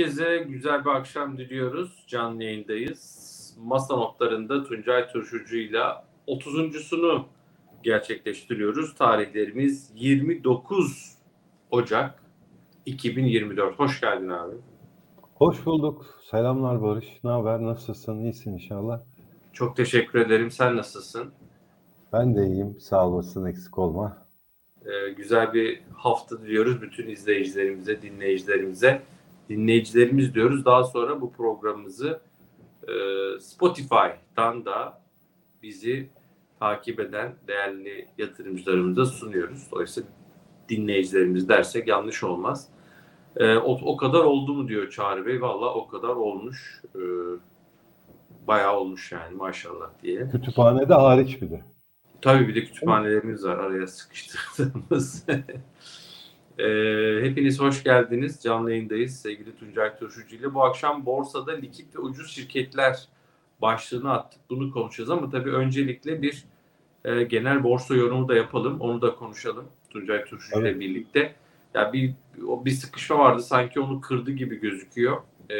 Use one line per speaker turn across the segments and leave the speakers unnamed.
herkese güzel bir akşam diliyoruz. Canlı yayındayız. Masa notlarında Tuncay Turşucu ile 30.sunu gerçekleştiriyoruz. Tarihlerimiz 29 Ocak 2024. Hoş geldin abi.
Hoş bulduk. Selamlar Barış. Ne haber? Nasılsın? İyisin inşallah.
Çok teşekkür ederim. Sen nasılsın?
Ben de iyiyim. Sağ olasın. Eksik olma.
Ee, güzel bir hafta diliyoruz bütün izleyicilerimize, dinleyicilerimize. Dinleyicilerimiz diyoruz. Daha sonra bu programımızı e, Spotify'dan da bizi takip eden değerli yatırımcılarımıza sunuyoruz. Dolayısıyla dinleyicilerimiz dersek yanlış olmaz. E, o, o kadar oldu mu diyor Çağrı Bey. Valla o kadar olmuş. E, bayağı olmuş yani maşallah diye.
Kütüphanede hariç bir de.
Tabii bir de kütüphanelerimiz var araya sıkıştırdığımız. e, hepiniz hoş geldiniz. Canlı yayındayız sevgili Tuncay Turşucu ile. Bu akşam borsada likit ve ucuz şirketler başlığını attık. Bunu konuşacağız ama tabii öncelikle bir e, genel borsa yorumu da yapalım. Onu da konuşalım Tuncay Turşucu ile
Evet.
birlikte. Ya bir o bir sıkışma vardı sanki onu kırdı gibi gözüküyor. E,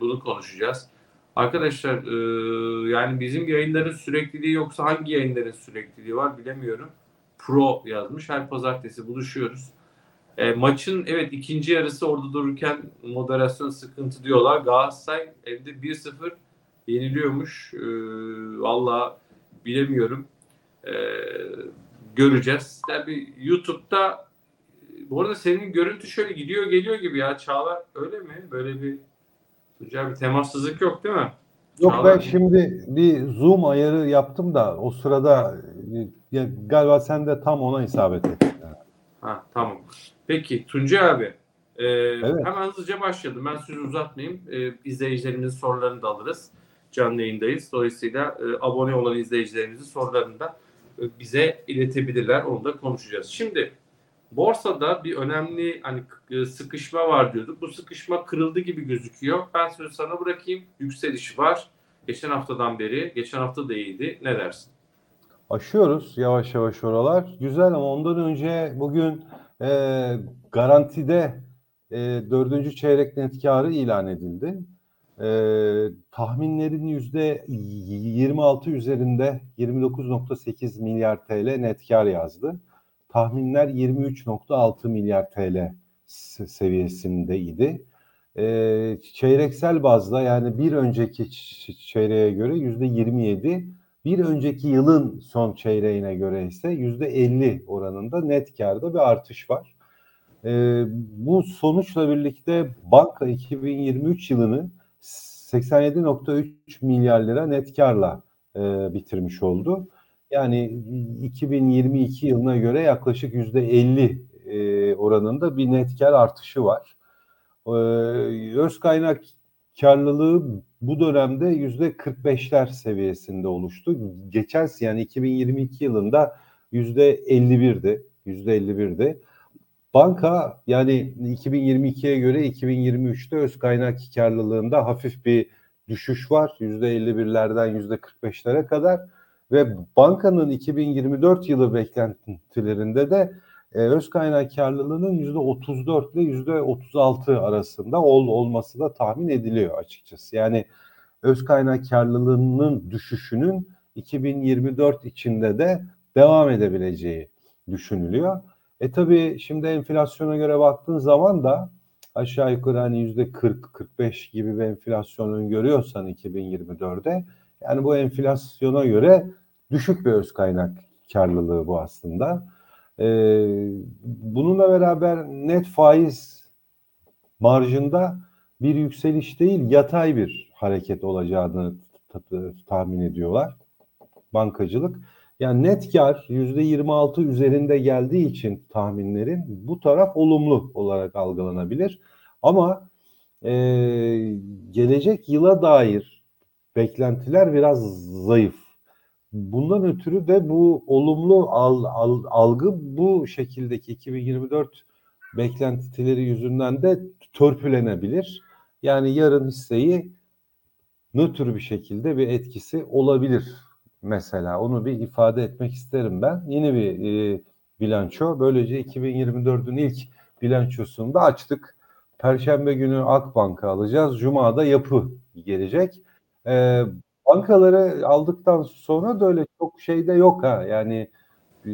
bunu konuşacağız. Arkadaşlar e, yani bizim yayınların sürekliliği yoksa hangi yayınların sürekliliği var bilemiyorum. Pro yazmış. Her pazartesi buluşuyoruz. E, maçın evet ikinci yarısı orada dururken moderasyon sıkıntı diyorlar. Galatasaray evde 1-0 yeniliyormuş. E, Valla bilemiyorum. E, göreceğiz. Tabii YouTube'da bu arada senin görüntü şöyle gidiyor geliyor gibi ya Çağlar öyle mi? Böyle bir Tuncay bir temassızlık yok değil mi?
Yok
Çağlar-
ben şimdi bir zoom ayarı yaptım da o sırada e, galiba sen de tam ona isabet ettin.
Ha tamam. Peki Tuncay abi e, hemen hızlıca başlayalım. Ben sözü uzatmayayım. E, izleyicilerimizin sorularını da alırız. Canlı yayındayız. Dolayısıyla e, abone olan izleyicilerimizin sorularını da e, bize iletebilirler. Onu da konuşacağız. Şimdi borsada bir önemli hani e, sıkışma var diyorduk. Bu sıkışma kırıldı gibi gözüküyor. Ben sözü sana bırakayım. Yükseliş var. Geçen haftadan beri. Geçen hafta da iyiydi. Ne dersin?
Aşıyoruz yavaş yavaş oralar. Güzel ama ondan önce bugün e, garantide e, dördüncü çeyrek net karı ilan edildi. E, tahminlerin yüzde 26 üzerinde 29.8 milyar TL net kar yazdı. Tahminler 23.6 milyar TL se- seviyesindeydi. E, çeyreksel bazda yani bir önceki çeyreğe göre yüzde 27 bir önceki yılın son çeyreğine göre ise yüzde 50 oranında net karda bir artış var. Ee, bu sonuçla birlikte banka 2023 yılını 87.3 milyar lira net karla e, bitirmiş oldu. Yani 2022 yılına göre yaklaşık yüzde 50 e, oranında bir net kar artışı var. Ee, öz kaynak karlılığı bu dönemde yüzde 45'ler seviyesinde oluştu. Geçen yani 2022 yılında yüzde 51'di. Yüzde 51'di. Banka yani 2022'ye göre 2023'te öz kaynak karlılığında hafif bir düşüş var. Yüzde 51'lerden yüzde 45'lere kadar ve bankanın 2024 yılı beklentilerinde de e, öz kaynak karlılığının yüzde 34 ile yüzde 36 arasında ol, olması da tahmin ediliyor açıkçası. Yani öz kaynak karlılığının düşüşünün 2024 içinde de devam edebileceği düşünülüyor. E tabii şimdi enflasyona göre baktığın zaman da aşağı yukarı hani yüzde 40-45 gibi bir enflasyon öngörüyorsan 2024'de yani bu enflasyona göre düşük bir öz kaynak karlılığı bu aslında. Ee, bununla beraber net faiz marjında bir yükseliş değil yatay bir hareket olacağını tahmin ediyorlar bankacılık. Yani net kar yüzde 26 üzerinde geldiği için tahminlerin bu taraf olumlu olarak algılanabilir. Ama e, gelecek yıla dair beklentiler biraz zayıf. Bundan ötürü de bu olumlu al, al, algı bu şekildeki 2024 beklentileri yüzünden de törpülenebilir. Yani yarın hisseyi nötr bir şekilde bir etkisi olabilir mesela. Onu bir ifade etmek isterim ben. Yeni bir e, bilanço. Böylece 2024'ün ilk bilançosunu da açtık. Perşembe günü Akbank'ı alacağız. Cuma'da yapı gelecek. E, bankaları aldıktan sonra da öyle çok şey de yok ha. Yani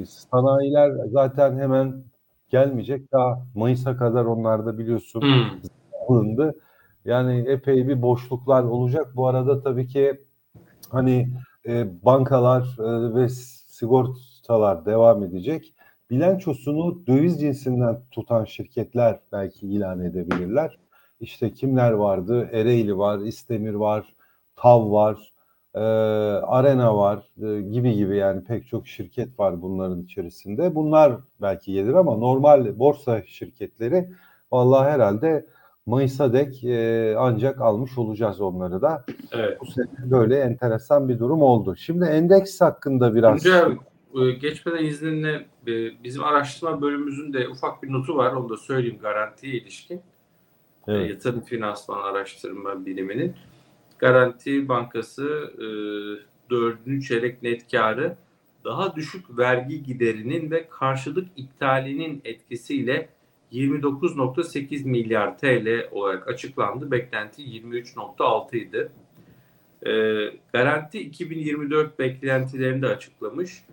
sanayiler zaten hemen gelmeyecek. Daha Mayıs'a kadar onlarda biliyorsun hmm. alındı. Yani epey bir boşluklar olacak. Bu arada tabii ki hani e, bankalar e, ve sigortalar devam edecek. Bilançosunu döviz cinsinden tutan şirketler belki ilan edebilirler. İşte kimler vardı? Ereğli var, İstemir var, TAV var, e, Arena var e, gibi gibi yani pek çok şirket var bunların içerisinde. Bunlar belki gelir ama normal borsa şirketleri vallahi herhalde Mayıs'a dek e, ancak almış olacağız onları da. Evet. Bu sene böyle enteresan bir durum oldu. Şimdi endeks hakkında biraz...
Önce e, geçmeden izninle e, bizim araştırma bölümümüzün de ufak bir notu var. Onu da söyleyeyim garantiye ilişkin. E, evet. Yatırım Finansman Araştırma Biriminin. Garanti Bankası e, dördüncü çeyrek net karı daha düşük vergi giderinin ve karşılık iptalinin etkisiyle 29.8 milyar TL olarak açıklandı. Beklenti 23.6 idi. E, Garanti 2024 beklentilerini de açıklamış.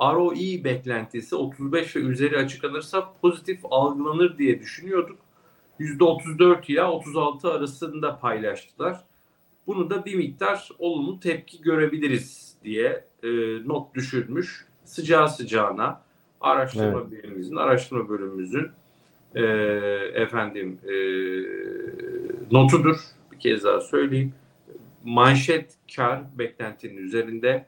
ROI beklentisi 35 ve üzeri açıklanırsa pozitif algılanır diye düşünüyorduk. %34 ile 36 arasında paylaştılar. Bunu da bir miktar olumlu tepki görebiliriz diye e, not düşürmüş. Sıcağı sıcağına araştırma evet. birimimizin, araştırma bölümümüzün e, efendim e, notudur. Bir kez daha söyleyeyim. Manşet kar beklentinin üzerinde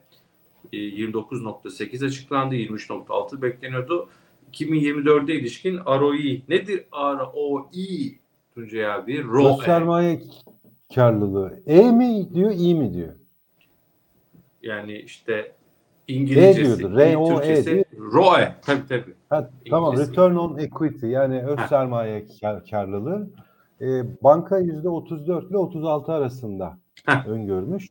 29.8 açıklandı. 23.6 bekleniyordu. 2024'e ilişkin ROI nedir ROI Tuncay abi?
ROE. Sermaye karlılığı. E mi diyor, i mi diyor?
Yani işte İngilizcesi, e. R O E diyor. ROE. Tabii tabii.
Ha, tamam. Return on equity yani öz ha. sermaye kar, karlılığı. E, banka yüzde 34 ile 36 arasında ha. öngörmüş.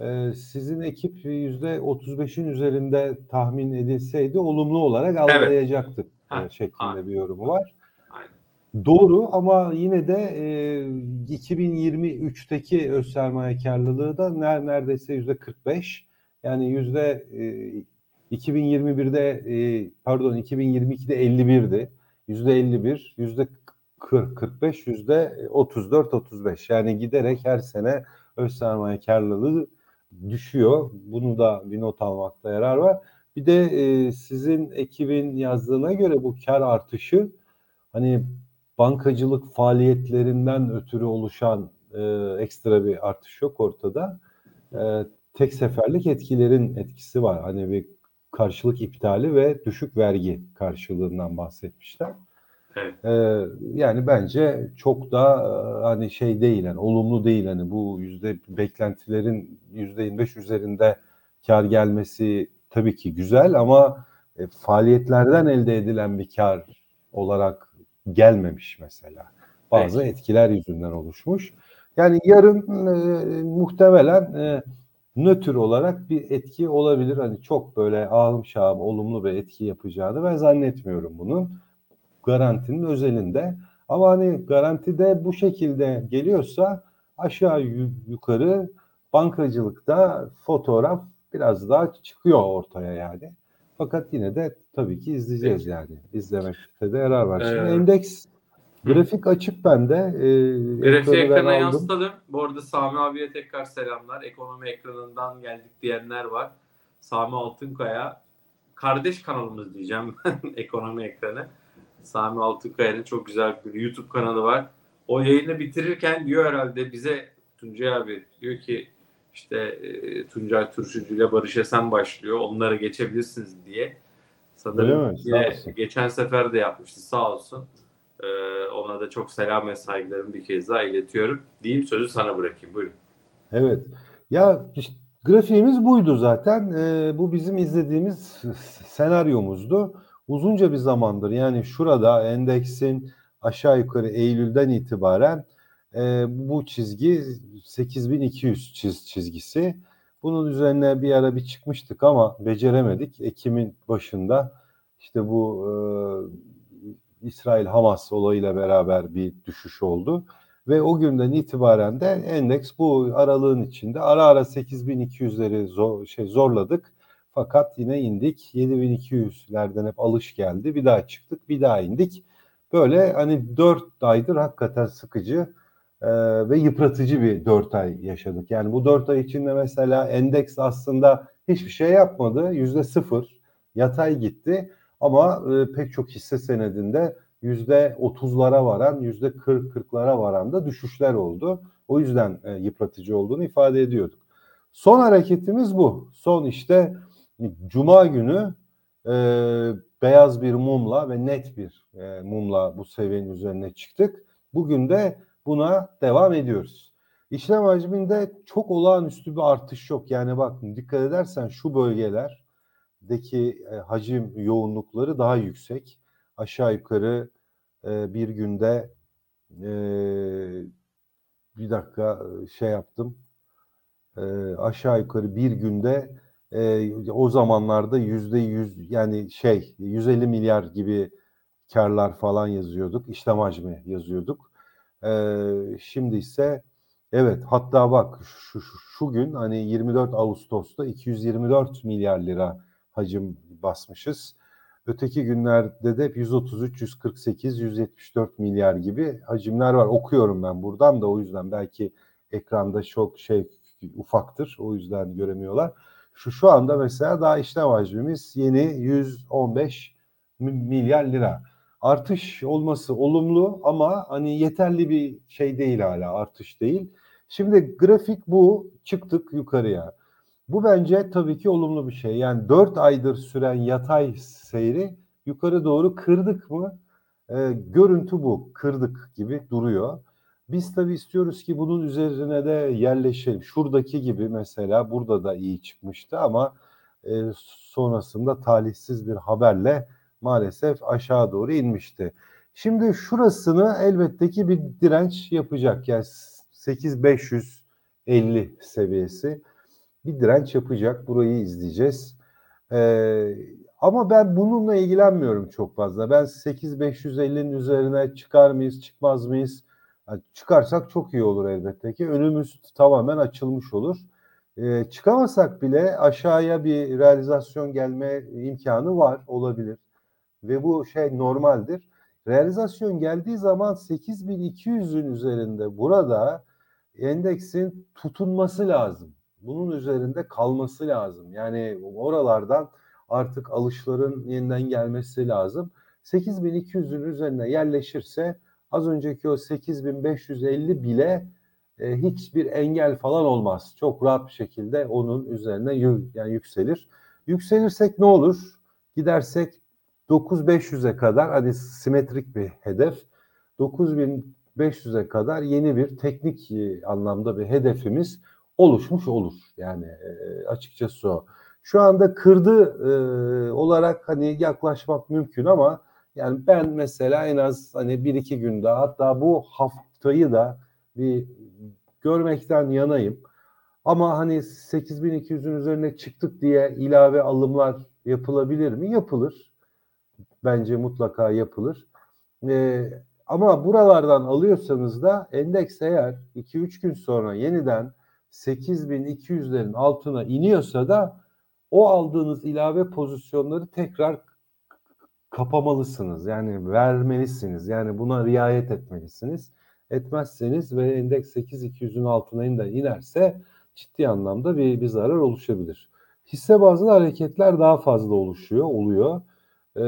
E, sizin ekip yüzde 35'in üzerinde tahmin edilseydi olumlu olarak algılayacaktık evet. şeklinde ha. bir yorumu var. Doğru ama yine de e, 2023'teki öz sermaye karlılığı da neredeyse yüzde 45. Yani yüzde e, 2021'de e, pardon 2022'de 51'di. Yüzde 51, yüzde 40, 45, yüzde 34, 35. Yani giderek her sene öz sermaye karlılığı düşüyor. Bunu da bir not almakta yarar var. Bir de e, sizin ekibin yazdığına göre bu kar artışı hani bankacılık faaliyetlerinden ötürü oluşan e, ekstra bir artış yok ortada. E, tek seferlik etkilerin etkisi var. Hani bir karşılık iptali ve düşük vergi karşılığından bahsetmişler. Evet. Ee, yani bence çok da e, hani şey değil yani olumlu değil hani bu yüzde beklentilerin yüzde 25 üzerinde kar gelmesi tabii ki güzel ama e, faaliyetlerden elde edilen bir kar olarak gelmemiş mesela. Bazı evet. etkiler yüzünden oluşmuş. Yani yarın e, muhtemelen e, nötr olarak bir etki olabilir. Hani çok böyle ağım şahım olumlu bir etki yapacağını ben zannetmiyorum bunun. Garantinin özelinde. Ama hani garantide bu şekilde geliyorsa aşağı yukarı bankacılıkta fotoğraf biraz daha çıkıyor ortaya yani. Fakat yine de tabii ki izleyeceğiz evet. yani. İzlemekte de yarar var. Şimdi ee, endeks grafik açık bende.
Ee, Grafiği ekrana yansıtalım. Bu arada Sami abiye tekrar selamlar. Ekonomi ekranından geldik diyenler var. Sami Altınkaya kardeş kanalımız diyeceğim ekonomi ekranı. Sami Altınkaya'nın çok güzel bir YouTube kanalı var. O yayını bitirirken diyor herhalde bize Tuncay abi diyor ki işte e, Tuncay Turşucu ile Barış Esen başlıyor. Onlara geçebilirsiniz diye. Sanırım yine geçen sefer de yapmıştı sağ olsun. Ee, ona da çok selam ve saygılarımı bir kez daha iletiyorum. Diyeyim sözü sana bırakayım. Buyurun.
Evet. Ya işte, grafiğimiz buydu zaten. Ee, bu bizim izlediğimiz senaryomuzdu. Uzunca bir zamandır yani şurada endeksin aşağı yukarı Eylül'den itibaren e, bu çizgi 8200 çiz, çizgisi. Bunun üzerine bir ara bir çıkmıştık ama beceremedik. Ekim'in başında işte bu e, İsrail-Hamas olayıyla beraber bir düşüş oldu. Ve o günden itibaren de endeks bu aralığın içinde ara ara 8200'leri zor, şey zorladık. Fakat yine indik. 7200'lerden hep alış geldi. Bir daha çıktık, bir daha indik. Böyle hani 4 aydır hakikaten sıkıcı e, ve yıpratıcı bir 4 ay yaşadık. Yani bu 4 ay içinde mesela endeks aslında hiçbir şey yapmadı. Yüzde sıfır yatay gitti. Ama e, pek çok hisse senedinde yüzde otuzlara varan, yüzde kırk kırklara varan da düşüşler oldu. O yüzden e, yıpratıcı olduğunu ifade ediyorduk. Son hareketimiz bu. Son işte Cuma günü e, beyaz bir mumla ve net bir e, mumla bu seviyenin üzerine çıktık. Bugün de buna devam ediyoruz. İşlem hacminde çok olağanüstü bir artış yok. Yani bak dikkat edersen şu bölgelerdeki e, hacim yoğunlukları daha yüksek. Aşağı yukarı e, bir günde e, bir dakika e, şey yaptım. E, aşağı yukarı bir günde e, o zamanlarda yüzde yüz yani şey 150 milyar gibi karlar falan yazıyorduk. İşlem hacmi yazıyorduk. E, şimdi ise evet hatta bak şu, şu, şu gün hani 24 Ağustos'ta 224 milyar lira hacim basmışız. Öteki günlerde de 133, 148, 174 milyar gibi hacimler var. Okuyorum ben buradan da o yüzden belki ekranda çok şey ufaktır. O yüzden göremiyorlar. Şu şu anda mesela daha işlem hacmimiz yeni 115 milyar lira. Artış olması olumlu ama hani yeterli bir şey değil hala artış değil. Şimdi grafik bu çıktık yukarıya. Bu bence tabii ki olumlu bir şey. Yani 4 aydır süren yatay seyri yukarı doğru kırdık mı? E, görüntü bu. Kırdık gibi duruyor. Biz tabii istiyoruz ki bunun üzerine de yerleşelim. Şuradaki gibi mesela burada da iyi çıkmıştı ama e, sonrasında talihsiz bir haberle maalesef aşağı doğru inmişti. Şimdi şurasını elbette ki bir direnç yapacak. Yani 8550 seviyesi bir direnç yapacak. Burayı izleyeceğiz. Ee, ama ben bununla ilgilenmiyorum çok fazla. Ben 8550'nin üzerine çıkar mıyız, çıkmaz mıyız? Yani çıkarsak çok iyi olur elbette ki. Önümüz tamamen açılmış olur. Ee, çıkamasak bile aşağıya bir realizasyon gelme imkanı var, olabilir. Ve bu şey normaldir. Realizasyon geldiği zaman 8200'ün üzerinde burada endeksin tutunması lazım bunun üzerinde kalması lazım. Yani oralardan artık alışların yeniden gelmesi lazım. 8200'ün üzerine yerleşirse az önceki o 8550 bile e, hiçbir engel falan olmaz. Çok rahat bir şekilde onun üzerine yani yükselir. Yükselirsek ne olur? Gidersek 9500'e kadar hani simetrik bir hedef. 9500'e kadar yeni bir teknik e, anlamda bir hedefimiz oluşmuş olur. Yani e, açıkçası o. Şu anda kırdı e, olarak hani yaklaşmak mümkün ama yani ben mesela en az hani bir iki gün daha hatta bu haftayı da bir görmekten yanayım. Ama hani 8200'ün üzerine çıktık diye ilave alımlar yapılabilir mi? Yapılır. Bence mutlaka yapılır. Ee, ama buralardan alıyorsanız da endeks eğer 2-3 gün sonra yeniden 8200'lerin altına iniyorsa da o aldığınız ilave pozisyonları tekrar kapamalısınız. Yani vermelisiniz. Yani buna riayet etmelisiniz. Etmezseniz ve endeks 8200'ün altına inerse ciddi anlamda bir, bir zarar oluşabilir. Hisse bazlı hareketler daha fazla oluşuyor, oluyor. Ee,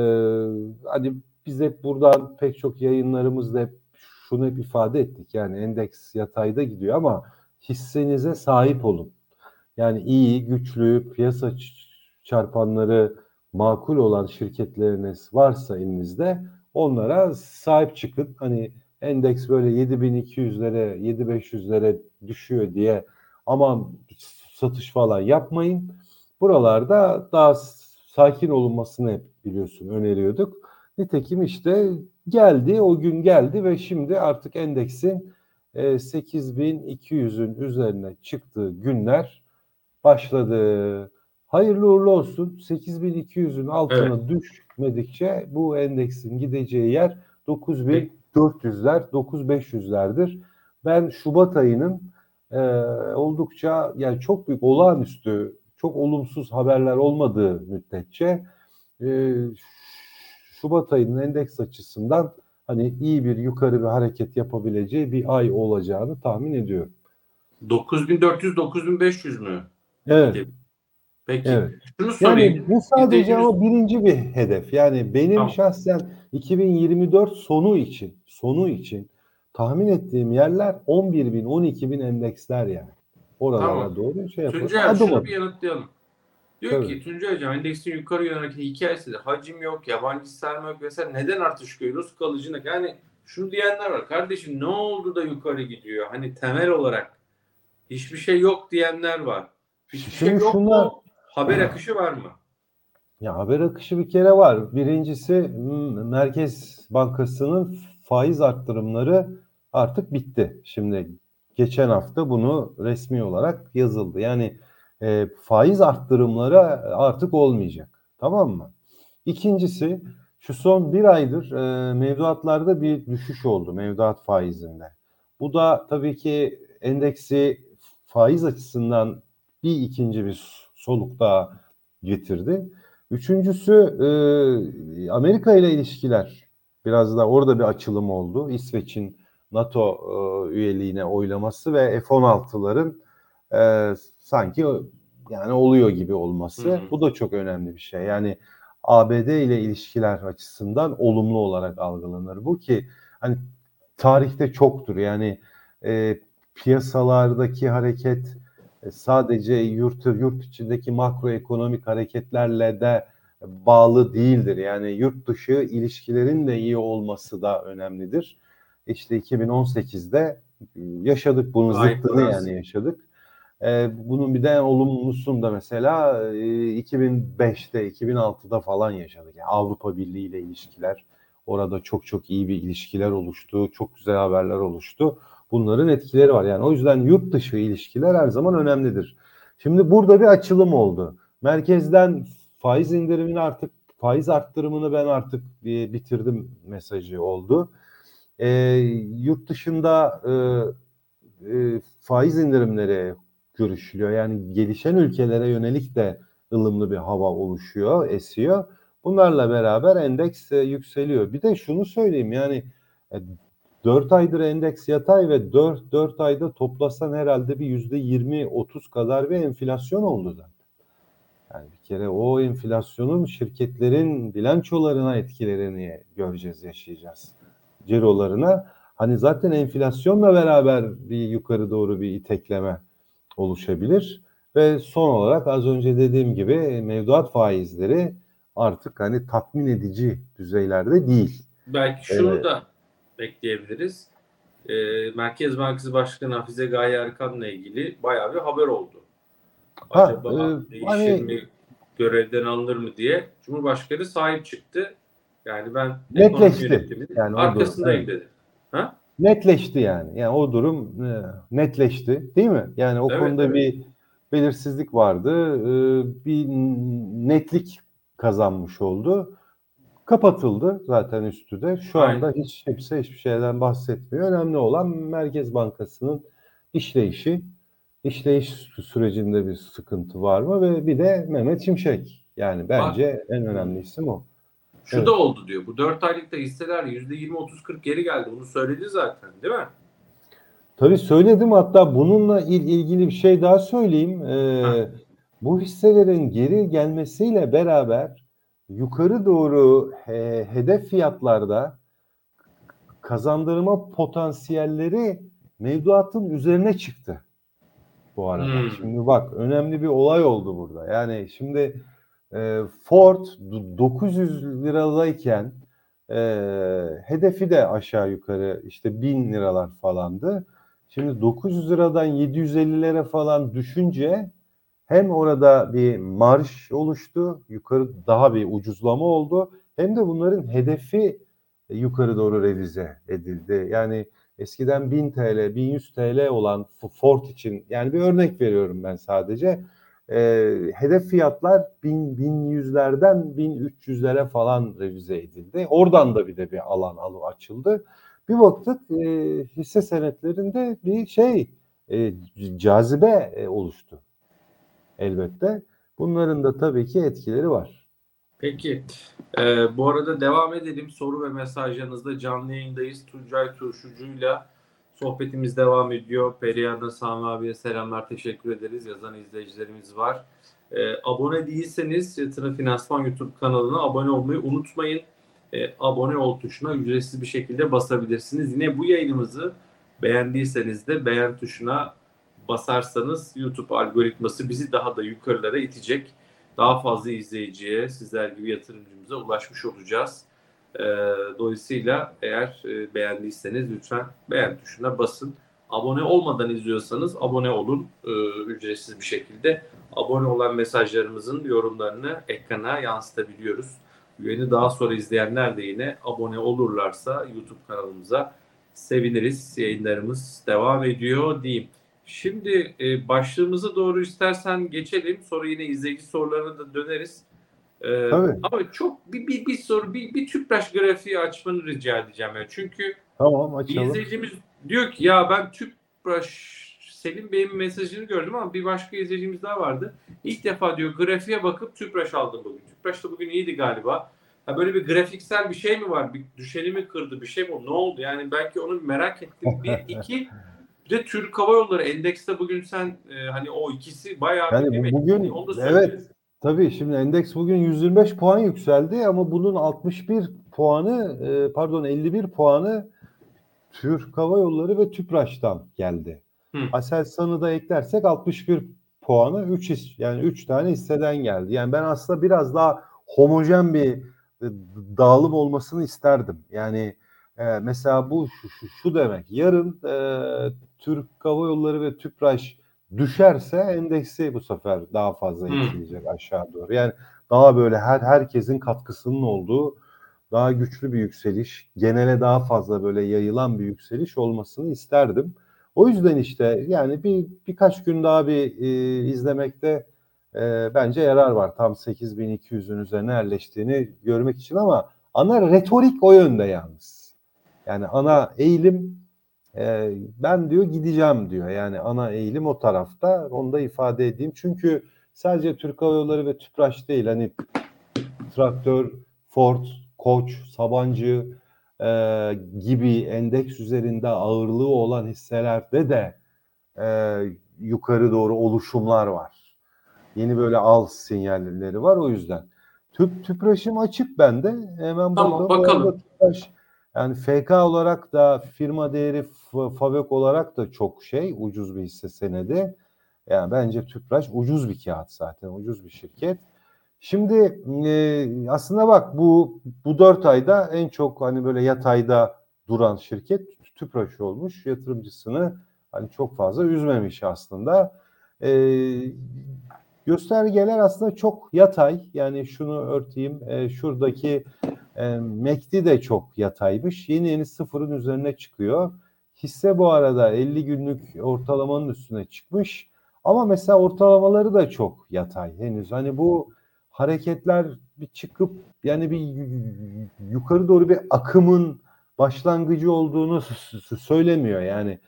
hani biz hep buradan pek çok yayınlarımızda hep şunu hep ifade ettik. Yani endeks yatayda gidiyor ama hissenize sahip olun. Yani iyi, güçlü, piyasa çarpanları makul olan şirketleriniz varsa elinizde onlara sahip çıkın. Hani endeks böyle 7200'lere, 7500'lere düşüyor diye aman satış falan yapmayın. Buralarda daha sakin olunmasını hep biliyorsun öneriyorduk. Nitekim işte geldi, o gün geldi ve şimdi artık endeksin 8200'ün e, üzerine çıktığı günler başladı. Hayırlı uğurlu olsun. 8200'ün altına düşmedikçe bu endeksin gideceği yer 9400'ler, 9500'lerdir. Ben Şubat ayının e, oldukça yani çok büyük olağanüstü, çok olumsuz haberler olmadığı müddetçe e, Şubat ayının endeks açısından hani iyi bir yukarı bir hareket yapabileceği bir ay olacağını tahmin ediyorum.
9400 9500 mü?
Evet.
Peki.
Evet.
Şunu sorayım.
Yani bu sadece ama birinci bir hedef. Yani benim
Tamam.
şahsen 2024 sonu için sonu için tahmin ettiğim yerler 11 bin 12 bin endeksler yani. Oralara
Tamam.
doğru şey yapalım.
Tuncay şunu
adım.
bir yanıtlayalım. Diyor
Tabii.
ki Tuncay Hocam endeksin yukarı yönelik hikayesi de hacim yok, yabancı sermaye yok vesaire. Neden artış görüyoruz? Kalıcı? Yani şunu diyenler var. Kardeşim ne oldu da yukarı gidiyor? Hani temel olarak hiçbir şey yok diyenler var. Hiçbir şey
Şimdi
yok
şunlar-
mu? Haber akışı var mı?
Ya haber akışı bir kere var. Birincisi m- Merkez Bankası'nın faiz arttırımları artık bitti. Şimdi geçen hafta bunu resmi olarak yazıldı. Yani e, faiz arttırımları artık olmayacak. Tamam mı? İkincisi şu son bir aydır e, mevduatlarda bir düşüş oldu mevduat faizinde. Bu da tabii ki endeksi faiz açısından bir ikinci bir soluk daha getirdi. Üçüncüsü e, Amerika ile ilişkiler biraz da orada bir açılım oldu. İsveç'in NATO e, üyeliğine oylaması ve F-16'ların e, sanki yani oluyor gibi olması.
Hı hı.
Bu da çok önemli bir şey. Yani ABD ile ilişkiler açısından olumlu olarak algılanır. Bu ki hani tarihte çoktur. Yani e, piyasalardaki hareket e, sadece yurt yurt içindeki makroekonomik hareketlerle de bağlı değildir. Yani yurt dışı ilişkilerin de iyi olması da önemlidir. İşte 2018'de yaşadık bunun
Ay,
zıttını yani yaşadık. Ee, bunun bir de olumlusunu da mesela e, 2005'te 2006'da falan yaşadık. Yani Avrupa Birliği ile ilişkiler orada çok çok iyi bir ilişkiler oluştu. Çok güzel haberler oluştu. Bunların etkileri var. Yani o yüzden yurt dışı ilişkiler her zaman önemlidir. Şimdi burada bir açılım oldu. Merkezden faiz indirimini artık faiz arttırımını ben artık bitirdim mesajı oldu. Ee, yurt dışında e, e, faiz indirimleri görüşülüyor. Yani gelişen ülkelere yönelik de ılımlı bir hava oluşuyor, esiyor. Bunlarla beraber endeks e, yükseliyor. Bir de şunu söyleyeyim yani e, 4 aydır endeks yatay ve 4, 4 ayda toplasan herhalde bir yüzde 20-30 kadar bir enflasyon oldu zaten. Yani bir kere o enflasyonun şirketlerin bilançolarına etkilerini göreceğiz, yaşayacağız. Cirolarına. Hani zaten enflasyonla beraber bir yukarı doğru bir itekleme oluşabilir. Ve son olarak az önce dediğim gibi mevduat faizleri artık hani tatmin edici düzeylerde değil.
Belki şunu
Evet.
da bekleyebiliriz. Ee, Merkez Bankası Başkanı Hafize Gaye Erkan'la ilgili bayağı bir haber oldu.
Ha,
Acaba
e,
değişir
hani-
mi, görevden alınır mı diye Cumhurbaşkanı sahip çıktı. Yani ben
Netleşti. Yani
arkasındayım
evet.
dedi. Ha?
Netleşti yani. Yani o durum e, netleşti değil mi? Yani o
Evet,
konuda
evet.
bir belirsizlik vardı. E, bir netlik kazanmış oldu. Kapatıldı zaten üstü de. Şu
Aynen.
anda hiç hepsi hiçbir şeyden bahsetmiyor. Önemli olan Merkez Bankası'nın işleyişi. İşleyiş sü- sürecinde bir sıkıntı var mı? Ve bir de Mehmet Şimşek. Yani bence en önemli isim o.
Şu
Evet.
da oldu diyor. Bu 4 aylıkta hisseler %20-30-40 geri geldi. Bunu söyledi zaten değil mi?
Tabii söyledim hatta bununla il- ilgili bir şey daha söyleyeyim. Ee,
Ha.
bu hisselerin geri gelmesiyle beraber yukarı doğru he- hedef fiyatlarda kazandırma potansiyelleri mevduatın üzerine çıktı bu arada.
Hmm.
Şimdi bak önemli bir olay oldu burada. Yani şimdi e, Ford d- 900 liradayken e, hedefi de aşağı yukarı işte 1000 liralar falandı. Şimdi 900 liradan 750'lere falan düşünce hem orada bir marş oluştu, yukarı daha bir ucuzlama oldu. Hem de bunların hedefi yukarı doğru revize edildi. Yani eskiden 1000 TL, 1100 TL olan Ford için yani bir örnek veriyorum ben sadece. E, hedef fiyatlar 1000 1100'lerden 1300'lere falan revize edildi. Oradan da bir de bir alan alı açıldı. Bir baktık e, hisse senetlerinde bir şey e, cazibe e, oluştu elbette. Bunların da tabii ki etkileri var.
Peki. Ee, bu arada devam edelim. Soru ve mesajlarınızda canlı yayındayız. Tuncay Turşucu'yla sohbetimiz devam ediyor. Perihan'a Sami abiye selamlar. Teşekkür ederiz. Yazan izleyicilerimiz var. Ee, abone değilseniz Yatırım Finansman YouTube kanalına abone olmayı unutmayın. Ee, abone ol tuşuna ücretsiz bir şekilde basabilirsiniz. Yine bu yayınımızı beğendiyseniz de beğen tuşuna basarsanız YouTube algoritması bizi daha da yukarılara itecek daha fazla izleyiciye, sizler gibi yatırımcımıza ulaşmış olacağız. Ee, dolayısıyla eğer e, beğendiyseniz lütfen beğen tuşuna basın. Abone olmadan izliyorsanız abone olun e, ücretsiz bir şekilde. Abone olan mesajlarımızın yorumlarını ekrana yansıtabiliyoruz. Yayını daha sonra izleyenler de yine abone olurlarsa YouTube kanalımıza seviniriz. Yayınlarımız devam ediyor diyeyim. Şimdi e, başlığımıza doğru istersen geçelim. Sonra yine izleyici sorularına da döneriz. E,
Tabii.
Ama çok bir, bir, bir soru, bir, bir tüpraş grafiği açmanı rica edeceğim. Yani. Çünkü
Tamam açalım.
izleyicimiz diyor ki ya ben tüpraş Selim Bey'in mesajını gördüm ama bir başka izleyicimiz daha vardı. İlk defa diyor grafiğe bakıp tüpraş aldım bugün. Tüpraş da bugün iyiydi galiba. Ha böyle bir grafiksel bir şey mi var? Bir düşeni mi kırdı? Bir şey mi? oldu? Ne oldu? Yani belki onu merak ettim. Bir, iki bir de Türk Hava Yolları endekste bugün sen e, hani o ikisi bayağı
Yani
bir
bu- bugün
onu da
evet tabii şimdi endeks bugün 125 puan yükseldi ama bunun 61 puanı e, pardon 51 puanı Türk Hava Yolları ve TÜPRAŞ'tan geldi.
Hı.
Aselsan'ı da eklersek 61 puanı 3 his, yani 3 tane hisseden geldi. Yani ben aslında biraz daha homojen bir e, dağılım olmasını isterdim. Yani e, mesela bu şu, şu, şu demek. Yarın e, Türk Hava Yolları ve TÜPRAŞ düşerse endeksi bu sefer daha fazla etkileyecek aşağı doğru. Yani daha böyle her herkesin katkısının olduğu daha güçlü bir yükseliş, genele daha fazla böyle yayılan bir yükseliş olmasını isterdim. O yüzden işte yani bir birkaç gün daha bir e, izlemekte e, bence yarar var. Tam 8200'ün üzerine yerleştiğini görmek için ama ana retorik o yönde yalnız. Yani ana eğilim e, ben diyor gideceğim diyor. Yani ana eğilim o tarafta. Onu da ifade edeyim. Çünkü sadece Türk Hava Yolları ve Tüpraş değil. Hani Traktör, Ford, Koç, Sabancı e, gibi endeks üzerinde ağırlığı olan hisselerde de e, yukarı doğru oluşumlar var. Yeni böyle al sinyalleri var o yüzden. Tüp tüpraşım açık bende. Hemen
Tamam,
bakalım. Bu
bakalım.
Tüpraş, yani FK olarak da firma değeri Favök olarak da çok şey ucuz bir hisse senedi. Yani bence Tüpraş ucuz bir kağıt zaten ucuz bir şirket. Şimdi e, aslında bak bu bu dört ayda en çok hani böyle yatayda duran şirket Tüpraş olmuş. Yatırımcısını hani çok fazla üzmemiş aslında. E, göstergeler aslında çok yatay. Yani şunu örteyim. E, şuradaki e, MACD de çok yataymış. Yeni yeni sıfırın üzerine çıkıyor. Hisse bu arada 50 günlük ortalamanın üstüne çıkmış. Ama mesela ortalamaları da çok yatay henüz. Hani bu hareketler bir çıkıp yani bir yu- yukarı doğru bir akımın başlangıcı olduğunu söylemiyor. Yani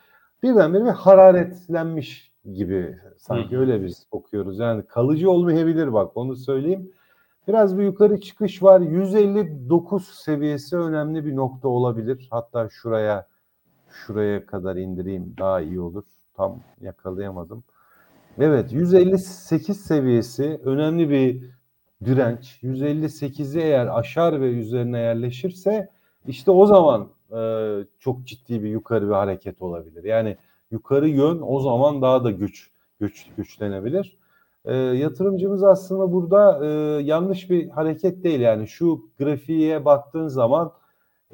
birdenbire bir hararetlenmiş gibi sanki
Hı.
öyle biz okuyoruz. Yani kalıcı olmayabilir bak onu söyleyeyim. Biraz bir yukarı çıkış var. 159 seviyesi önemli bir nokta olabilir. Hatta şuraya şuraya kadar indireyim daha iyi olur. Tam yakalayamadım. Evet 158 seviyesi önemli bir direnç. 158'i eğer aşar ve üzerine yerleşirse işte o zaman e, çok ciddi bir yukarı bir hareket olabilir. Yani yukarı yön o zaman daha da güç güç güçlenebilir. E, yatırımcımız aslında burada e, yanlış bir hareket değil yani şu grafiğe baktığın zaman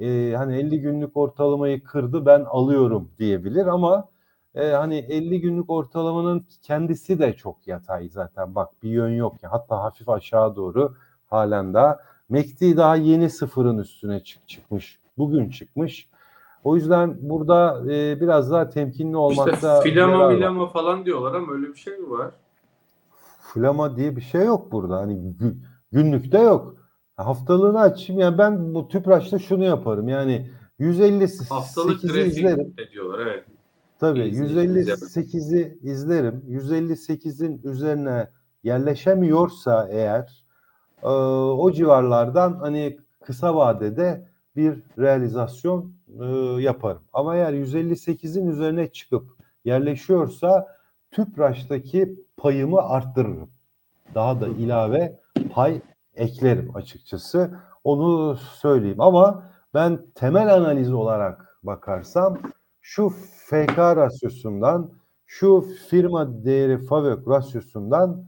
e, hani 50 günlük ortalamayı kırdı ben alıyorum diyebilir ama e, hani 50 günlük ortalamanın kendisi de çok yatay zaten bak bir yön yok ya hatta hafif aşağı doğru halen daha MACD daha yeni sıfırın üstüne çık çıkmış bugün çıkmış o yüzden burada e, biraz daha temkinli olmakta
İşte filama milama falan diyorlar ama öyle bir şey mi var?
flama diye bir şey yok burada. Hani gü- günlükte yok. Haftalığını açayım. Yani ben bu tüpraşta şunu yaparım. Yani 158'i
Haftalık
izlerim.
ediyorlar evet.
Tabii
İzleyicilerimiz
158'i izlerim. 158'in üzerine yerleşemiyorsa eğer e, o civarlardan hani kısa vadede bir realizasyon e, yaparım. Ama eğer 158'in üzerine çıkıp yerleşiyorsa tüpraştaki payımı arttırırım. Daha da ilave pay eklerim açıkçası. Onu söyleyeyim ama ben temel analiz olarak bakarsam şu FK rasyosundan, şu firma değeri FAVÖK rasyosundan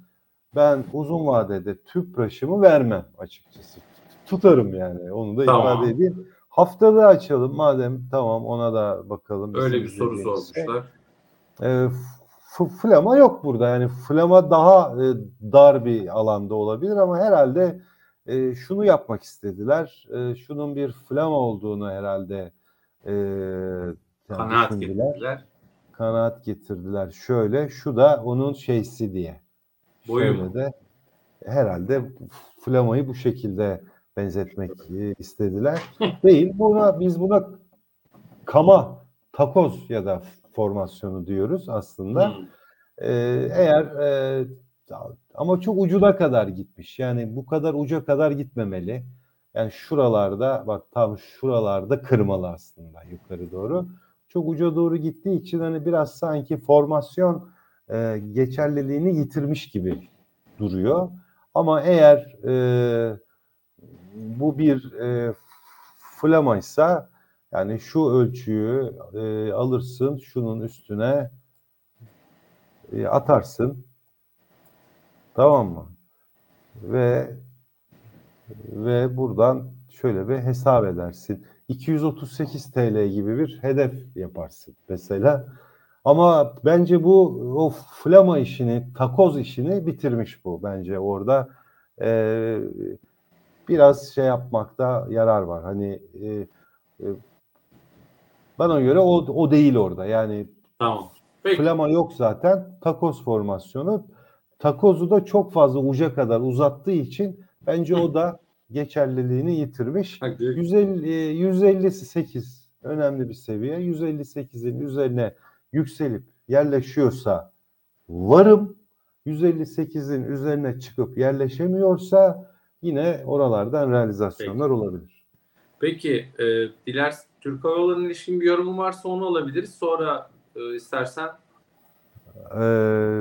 ben uzun vadede tüpraşımı vermem açıkçası. Tutarım yani onu da
Tamam.
ifade edeyim. Haftalığı açalım madem tamam ona da bakalım.
Öyle bir soru sormuşlar.
E, f- flama yok burada yani flama daha e, dar bir alanda olabilir ama herhalde e, şunu yapmak istediler. E, şunun bir flama olduğunu herhalde e, yani
Kanaat
düşündüler.
getirdiler.
Kanaat getirdiler. Şöyle şu da onun şeysi diye.
Boyu
Şöyle
mu?
de herhalde flamayı bu şekilde benzetmek istediler. Değil. Buna biz buna kama takoz ya da formasyonu diyoruz aslında.
Hmm.
Eğer e, ama çok ucuna kadar gitmiş. Yani bu kadar uca kadar gitmemeli. Yani şuralarda bak tam şuralarda kırmalı aslında yukarı doğru. Çok uca doğru gittiği için hani biraz sanki formasyon e, geçerliliğini yitirmiş gibi duruyor. Ama eğer e, bu bir e, flamaysa yani şu ölçüyü e, alırsın şunun üstüne e, atarsın. Tamam mı? Ve ve buradan şöyle bir hesap edersin. 238 TL gibi bir hedef yaparsın mesela. Ama bence bu o flama işini, takoz işini bitirmiş bu bence orada. Ee, biraz şey yapmakta yarar var. Hani e, e, bana göre o, o değil orada. Yani
Tamam. Peki.
Flama yok zaten. Takoz formasyonu. Takozu da çok fazla uca kadar uzattığı için bence o da geçerliliğini yitirmiş.
Hadi.
150, e, 158 önemli bir seviye. 158'in üzerine yükselip yerleşiyorsa varım. 158'in üzerine çıkıp yerleşemiyorsa yine oralardan realizasyonlar olabilir.
Peki e, dilersen Türk Hava Yolları'na ilişkin bir yorumun varsa onu alabiliriz. Sonra e, istersen
Ee,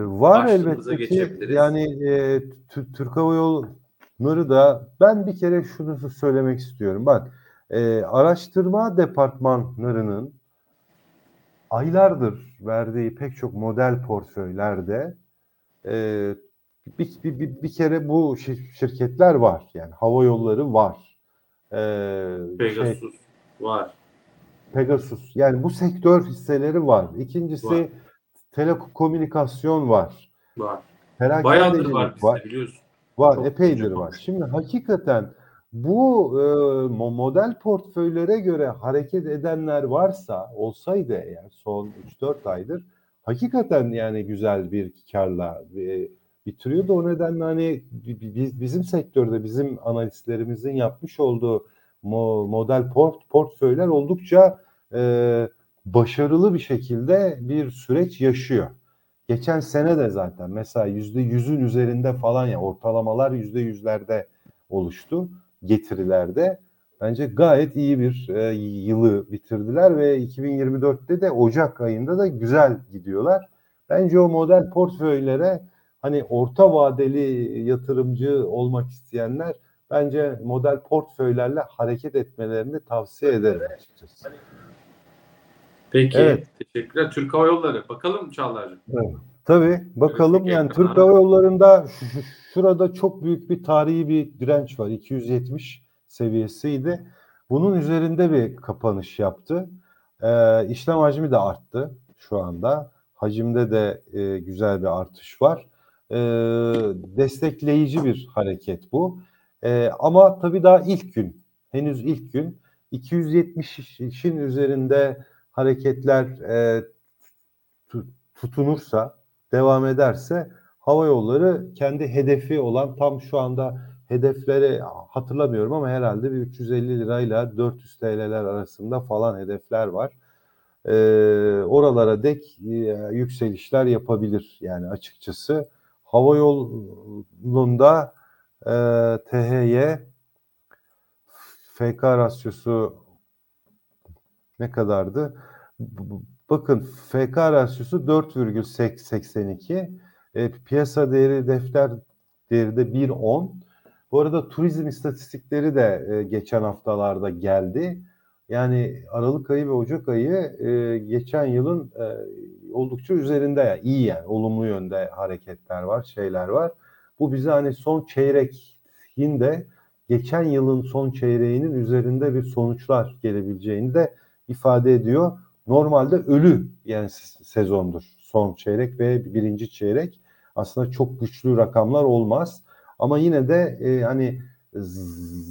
var elbette ki
geçebiliriz.
yani e, Tü- Türk Hava Yolları da ben bir kere şunu söylemek istiyorum. Bak e, araştırma departmanlarının aylardır verdiği pek çok model portföylerde e, bir, bir, bir, bir kere bu şir- şirketler var. Yani hava yolları var. E, şey,
Pegasus var.
Pegasus. Yani bu sektör hisseleri var. İkincisi
Var.
telekomünikasyon var.
Var. Bayağıdır var bizde
var.
biliyorsun.
Var,
Çok
epeydir var. Şimdi hakikaten bu e, mo- model portföylere göre hareket edenler varsa olsaydı eğer son 3-4 aydır hakikaten yani güzel bir karla e, bitiriyordu. O nedenle hani bi- bi- biz, bizim sektörde bizim analistlerimizin yapmış olduğu mo- model port portföyler oldukça e, başarılı bir şekilde bir süreç yaşıyor. Geçen sene de zaten mesela yüzde yüzün üzerinde falan ya ortalamalar yüzde yüzlerde oluştu getirilerde. Bence gayet iyi bir e, yılı bitirdiler ve 2024'te de Ocak ayında da güzel gidiyorlar. Bence o model portföylere hani orta vadeli yatırımcı olmak isteyenler bence model portföylerle hareket etmelerini tavsiye ederim açıkçası.
Peki.
Evet.
Teşekkürler. Türk Hava Yolları. Bakalım Çağlar'cığım.
Tabii bakalım
Evet,
yani. Türk Hava Yolları'nda şu- şu- şurada çok büyük bir tarihi bir direnç var. 270 seviyesiydi. Bunun üzerinde bir kapanış yaptı. Ee, işlem hacmi de arttı şu anda. Hacimde de e, güzel bir artış var. Ee, destekleyici bir hareket bu. Ee, ama tabii daha ilk gün. Henüz ilk gün. 270'in üzerinde hareketler e, tu- tutunursa, devam ederse Hava yolları kendi hedefi olan tam şu anda hedefleri hatırlamıyorum ama herhalde bir 350 lirayla 400 TL'ler arasında falan hedefler var. Ee, oralara dek e, yükselişler yapabilir yani açıkçası. Hava yolunda e, THY FK rasyosu ne kadardı? Bakın FK rasyosu 4,82. E, piyasa değeri defter değeri de 1.10. Bu arada turizm istatistikleri de e, geçen haftalarda geldi. Yani Aralık ayı ve Ocak ayı e, geçen yılın e, oldukça üzerinde yani iyi yani olumlu yönde hareketler var, şeyler var. Bu bize hani son çeyrekin de geçen yılın son çeyreğinin üzerinde bir sonuçlar gelebileceğini de ifade ediyor. Normalde ölü yani sezondur son çeyrek ve birinci çeyrek. Aslında çok güçlü rakamlar olmaz. Ama yine de e, hani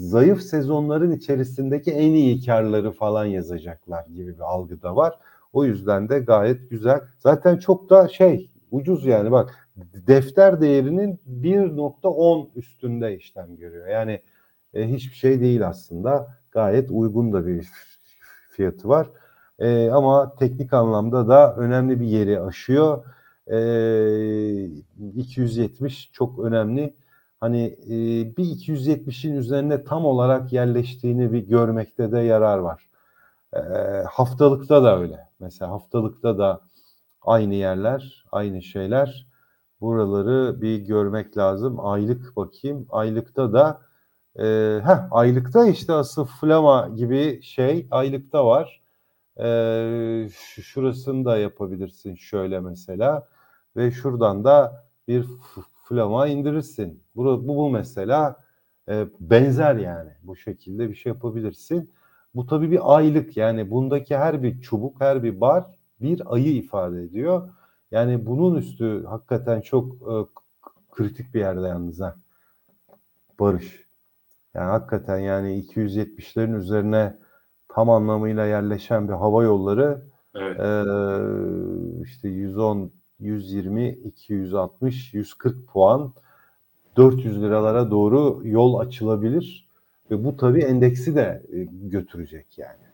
zayıf sezonların içerisindeki en iyi karları falan yazacaklar gibi bir algı da var. O yüzden de gayet güzel. Zaten çok da şey ucuz yani bak defter değerinin 1.10 üstünde işlem görüyor. Yani e, hiçbir şey değil aslında. Gayet uygun da bir fiyatı var. E, ama teknik anlamda da önemli bir yeri aşıyor. E, 270 çok önemli. Hani e, bir 270'in üzerine tam olarak yerleştiğini bir görmekte de yarar var. E, haftalıkta da öyle. Mesela haftalıkta da aynı yerler, aynı şeyler. Buraları bir görmek lazım. Aylık bakayım. Aylıkta da e, heh, aylıkta işte asıl flama gibi şey aylıkta var. E, şurasını da yapabilirsin şöyle mesela. Ve şuradan da bir flama indirirsin. Bu, bu, bu mesela e, benzer yani. Bu şekilde bir şey yapabilirsin. Bu tabii bir aylık yani bundaki her bir çubuk, her bir bar bir ayı ifade ediyor. Yani bunun üstü hakikaten çok e, kritik bir yerde yalnız ha. Barış. Yani hakikaten yani 270'lerin üzerine tam anlamıyla yerleşen bir hava yolları evet. e, işte 110 120, 260, 140 puan 400 liralara doğru yol açılabilir ve bu tabii endeksi de e, götürecek yani.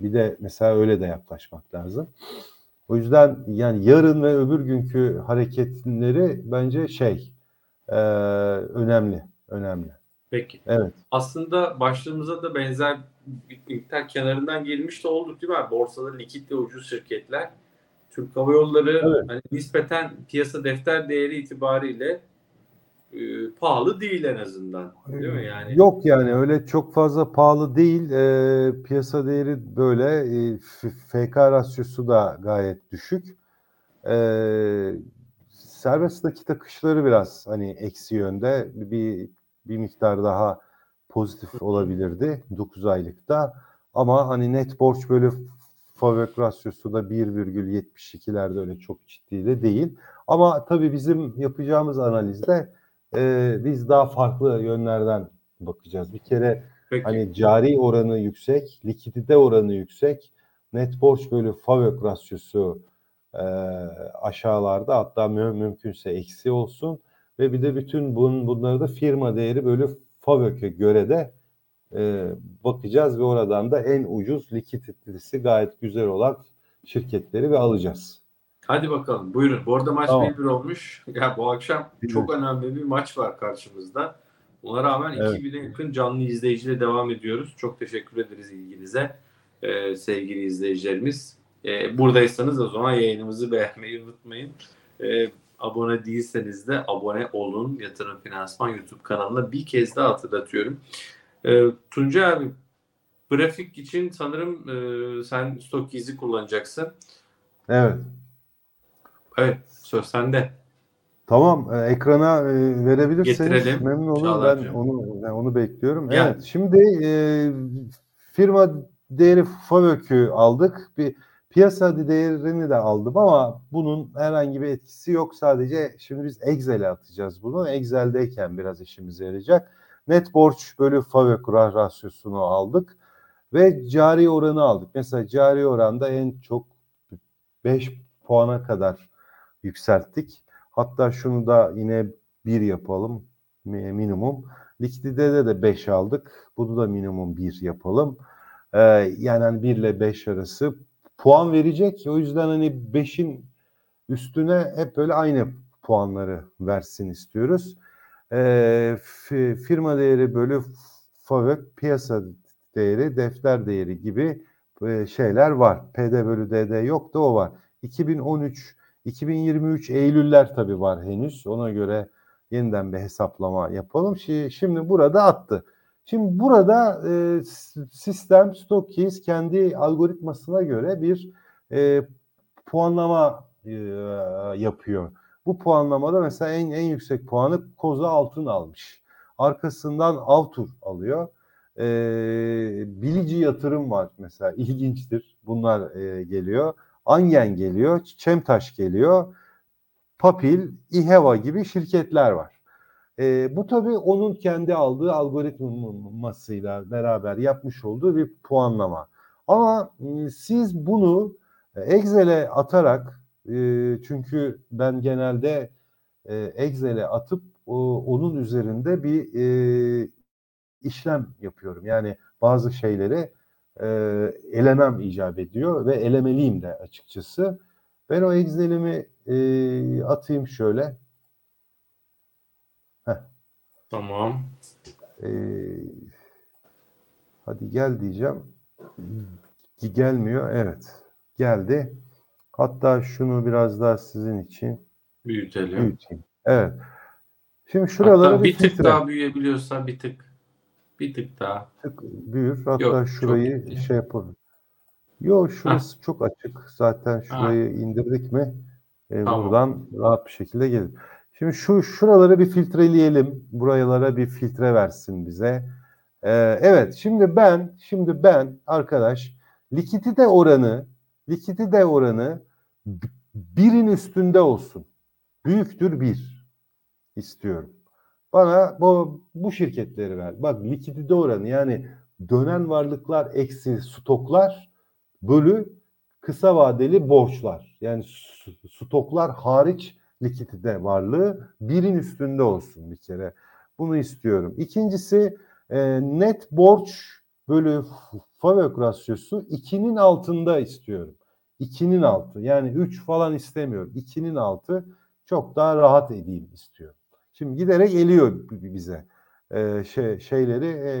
Bir de mesela öyle de yaklaşmak lazım. O yüzden yani yarın ve öbür günkü hareketleri bence şey e, önemli, önemli.
Peki. Evet. Aslında başlığımıza da benzer miktar kenarından gelmiş de olduk değil mi? Borsada likit ve ucuz şirketler Türk Hava Yolları evet. hani nispeten piyasa defter değeri itibariyle e, pahalı değil en azından. Değil mi yani?
Yok yani öyle çok fazla pahalı değil. E, piyasa değeri böyle. E, FK rasyosu da gayet düşük. E, serbest nakit akışları biraz hani eksi yönde. Bir bir miktar daha pozitif olabilirdi 9 aylıkta. Ama hani net borç böyle FAVÖK rasyosu da 1,72'lerde öyle çok ciddi de değil. Ama tabii bizim yapacağımız analizde e, biz daha farklı yönlerden bakacağız. Bir kere Peki. hani cari oranı yüksek, likidite oranı yüksek, net borç bölü FAVÖK rasyosu e, aşağılarda hatta mü mümkünse eksi olsun ve bir de bütün bun, bunları da firma değeri bölü FAVÖK'e göre de e, bakacağız ve oradan da en ucuz likiditesi gayet güzel olan şirketleri ve alacağız.
Hadi bakalım buyurun. Bu arada maç tamam. 1-1 olmuş. Ya bu akşam çok önemli bir maç var karşımızda. Ona rağmen evet. 2000'e yakın canlı izleyiciyle devam ediyoruz. Çok teşekkür ederiz ilginize ee, sevgili izleyicilerimiz. Ee, buradaysanız o zaman yayınımızı beğenmeyi unutmayın. Ee, abone değilseniz de abone olun. Yatırım Finansman YouTube kanalına bir kez daha hatırlatıyorum. E, Tuncay abi grafik için sanırım e, sen stok izi kullanacaksın.
Evet.
Evet söz sende.
Tamam e, ekrana e, verebilirseniz Getirelim. memnun olurum. Ben onu ben onu bekliyorum. Yani. Evet şimdi e, firma değeri FAVÖK'ü aldık. Bir piyasa değerini de aldım ama bunun herhangi bir etkisi yok. Sadece şimdi biz Excel'e atacağız bunu. Excel'deyken biraz işimize yarayacak. Net borç bölü FAVÖK rasyosunu aldık ve cari oranı aldık. Mesela cari oranda en çok 5 puana kadar yükselttik. Hatta şunu da yine bir yapalım mi- minimum. Likiditede de 5 aldık. Bunu da minimum 1 yapalım. Ee, yani hani 1 ile 5 arası puan verecek. O yüzden hani 5'in üstüne hep böyle aynı puanları versin istiyoruz. Ee, fi- firma değeri bölü FAVÖK piyasa değeri, defter değeri gibi e, şeyler var. PD bölü DD yok da o var. 2013 2023 Eylüller tabii var henüz. Ona göre yeniden bir hesaplama yapalım. Şi- Şimdi burada attı. Şimdi burada e, sistem Stockkeys kendi algoritmasına göre bir e, puanlama e, yapıyor. Bu puanlamada mesela en en yüksek puanı Koza Altın almış. Arkasından Avtur alıyor. E, Bilici Yatırım var mesela ilginçtir. Bunlar e, geliyor. Angen geliyor, Çemtaş geliyor, Papil, İHEVA gibi şirketler var. E, bu tabii onun kendi aldığı algoritmasıyla beraber yapmış olduğu bir puanlama. Ama e, siz bunu Excel'e atarak e, çünkü ben genelde e, Excel'e atıp o, onun üzerinde bir e, işlem yapıyorum. Yani bazı şeyleri e, elemem icap ediyor ve elemeliyim de açıkçası. Ben o Excel'imi e, atayım şöyle.
Tamam.
E, hadi gel diyeceğim. Gelmiyor. Evet. Geldi. Hatta şunu biraz daha sizin için
Büyütelim.
büyüteyim. Evet. Şimdi şuralara
Hatta
bir,
bir tık
filtre
daha büyüyebiliyorsa bir tık. Bir tık daha.
tık büyür. Hatta
Yok,
şurayı şey yapalım. Yo şurası çok açık. Zaten şurayı indirdik mi e,
Tamam.
buradan rahat bir şekilde gelir. Şimdi şu şuraları bir filtreleyelim. Buralara bir filtre versin bize. Ee, evet şimdi ben şimdi ben arkadaş likidite oranı likidite oranı birin üstünde olsun. Büyüktür bir istiyorum. Bana bu bu şirketleri ver. Bak likidite oranı yani dönen varlıklar eksi stoklar bölü kısa vadeli borçlar. Yani stoklar hariç likidite varlığı birin üstünde olsun bir kere. Bunu istiyorum. İkincisi e, net borç bölü FAVÖK rasyosu 2'nin altında istiyorum. 2'nin altı. Yani 3 falan istemiyorum. 2'nin altı çok daha rahat edeyim istiyorum. Şimdi giderek eliyor bize. E, şey, şeyleri e,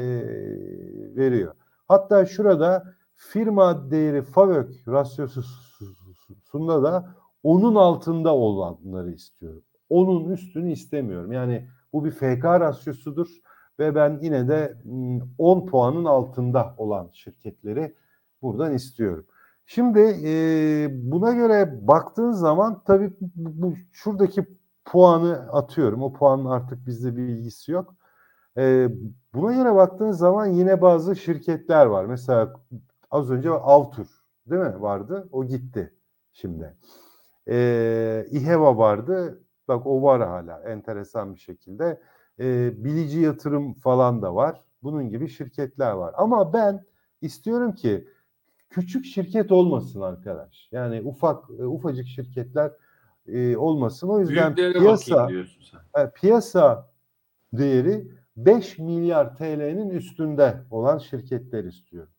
veriyor. Hatta şurada firma değeri FAVÖK rasyosunda da onun altında olanları istiyorum. Onun üstünü istemiyorum. Yani bu bir FK rasyosudur ve ben yine de mm, 10 puanın altında olan şirketleri buradan istiyorum. Şimdi e, buna göre baktığın zaman tabii bu, bu- şuradaki puanı atıyorum. O puanın artık bizde bir ilgisi yok. E, buna göre baktığın zaman yine bazı şirketler var. Mesela az önce Avtur değil mi vardı? O gitti şimdi. E, İHEVA vardı. Bak o var hala enteresan bir şekilde. E, bilici yatırım falan da var. Bunun gibi şirketler var. Ama ben istiyorum ki küçük şirket olmasın arkadaş. Yani ufak e, ufacık şirketler e, olmasın. O yüzden
Büyüklere
piyasa e, piyasa değeri 5 milyar TL'nin üstünde olan şirketler istiyorum.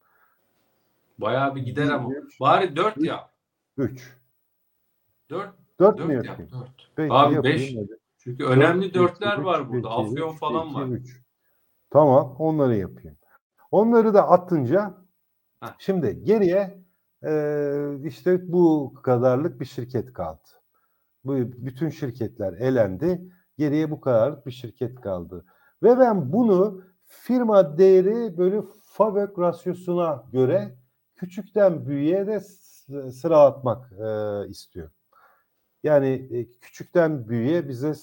Bayağı bir gider ama. Bari 4
Üç.
yap.
3.
4
4 mü
4 yap
yapayım?
4.
Peki,
Abi
yapayım
5.
hadi.
Çünkü önemli
Dört,
dörtler
iki,
var
üç,
burada.
iki,
Afyon
üç,
falan
iki,
var.
üç. Tamam onları yapayım. Onları da atınca
Heh.
şimdi geriye e, işte bu kadarlık bir şirket kaldı. Bu bütün şirketler elendi. Geriye bu kadarlık bir şirket kaldı. Ve ben bunu firma değeri bölü FAVÖK rasyosuna göre küçükten büyüğe de sıralatmak e, istiyorum. Yani e, küçükten büyüğe bize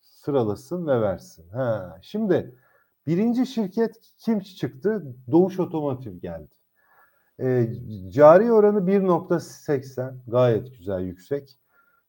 sıralasın ve versin. Ha, şimdi birinci şirket kim çıktı? Doğuş Otomotiv geldi. E, cari oranı 1.80 gayet güzel yüksek.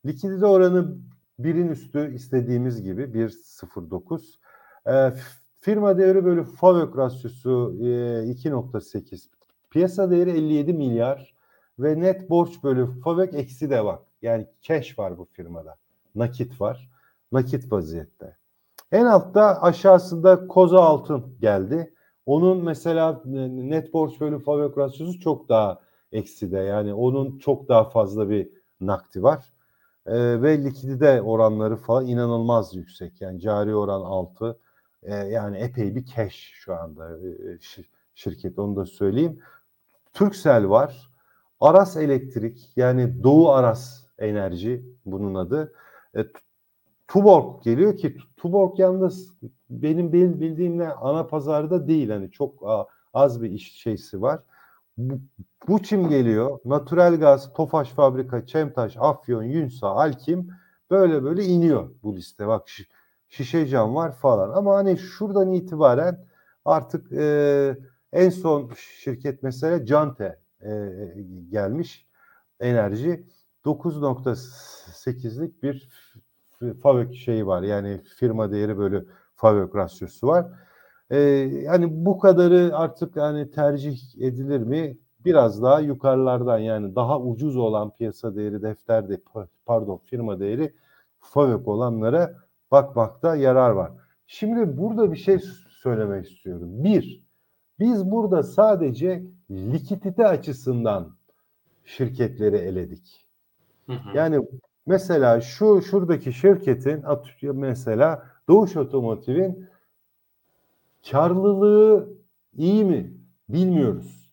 Likidite oranı birin üstü istediğimiz gibi 1.09. E, f- firma değeri bölü FAVÖK rasyosu e, 2.8. Piyasa değeri 57 milyar ve net borç bölü FAVÖK eksi de var. Yani cash var bu firmada. nakit var. Nakit vaziyette. En altta aşağısında koza altın geldi. Onun mesela net borç bölü fabrik rasyosu çok daha ekside. Yani onun çok daha fazla bir nakdi var. Ee, ve likidite oranları falan inanılmaz yüksek. Yani cari oran 6. Ee, yani epey bir cash şu anda e, şirket onu da söyleyeyim. Turkcell var. Aras Elektrik yani Doğu Aras Enerji bunun adı. E, Tuborg geliyor ki Tuborg yalnız benim bildiğimle ana pazarda değil hani çok az bir iş şeysi var. Bu, bu çim geliyor. Natural gaz, Tofaş Fabrika, Çemtaş, Afyon, Yunsa, Alkim böyle böyle iniyor bu liste. Bak şişe cam var falan. Ama hani şuradan itibaren artık e, en son şirket mesela Cante e, gelmiş enerji 9.8'lik bir FAVÖK şeyi var. Yani firma değeri böyle FAVÖK rasyosu var. Ee, yani bu kadarı artık yani tercih edilir mi? Biraz daha yukarılardan yani daha ucuz olan piyasa değeri defterde pardon firma değeri FAVÖK olanlara bakmakta yarar var. Şimdi burada bir şey söylemek istiyorum. Bir, biz burada sadece likidite açısından şirketleri eledik. Hı hı. Yani mesela şu şuradaki şirketin mesela Doğuş Otomotiv'in karlılığı iyi mi? Bilmiyoruz.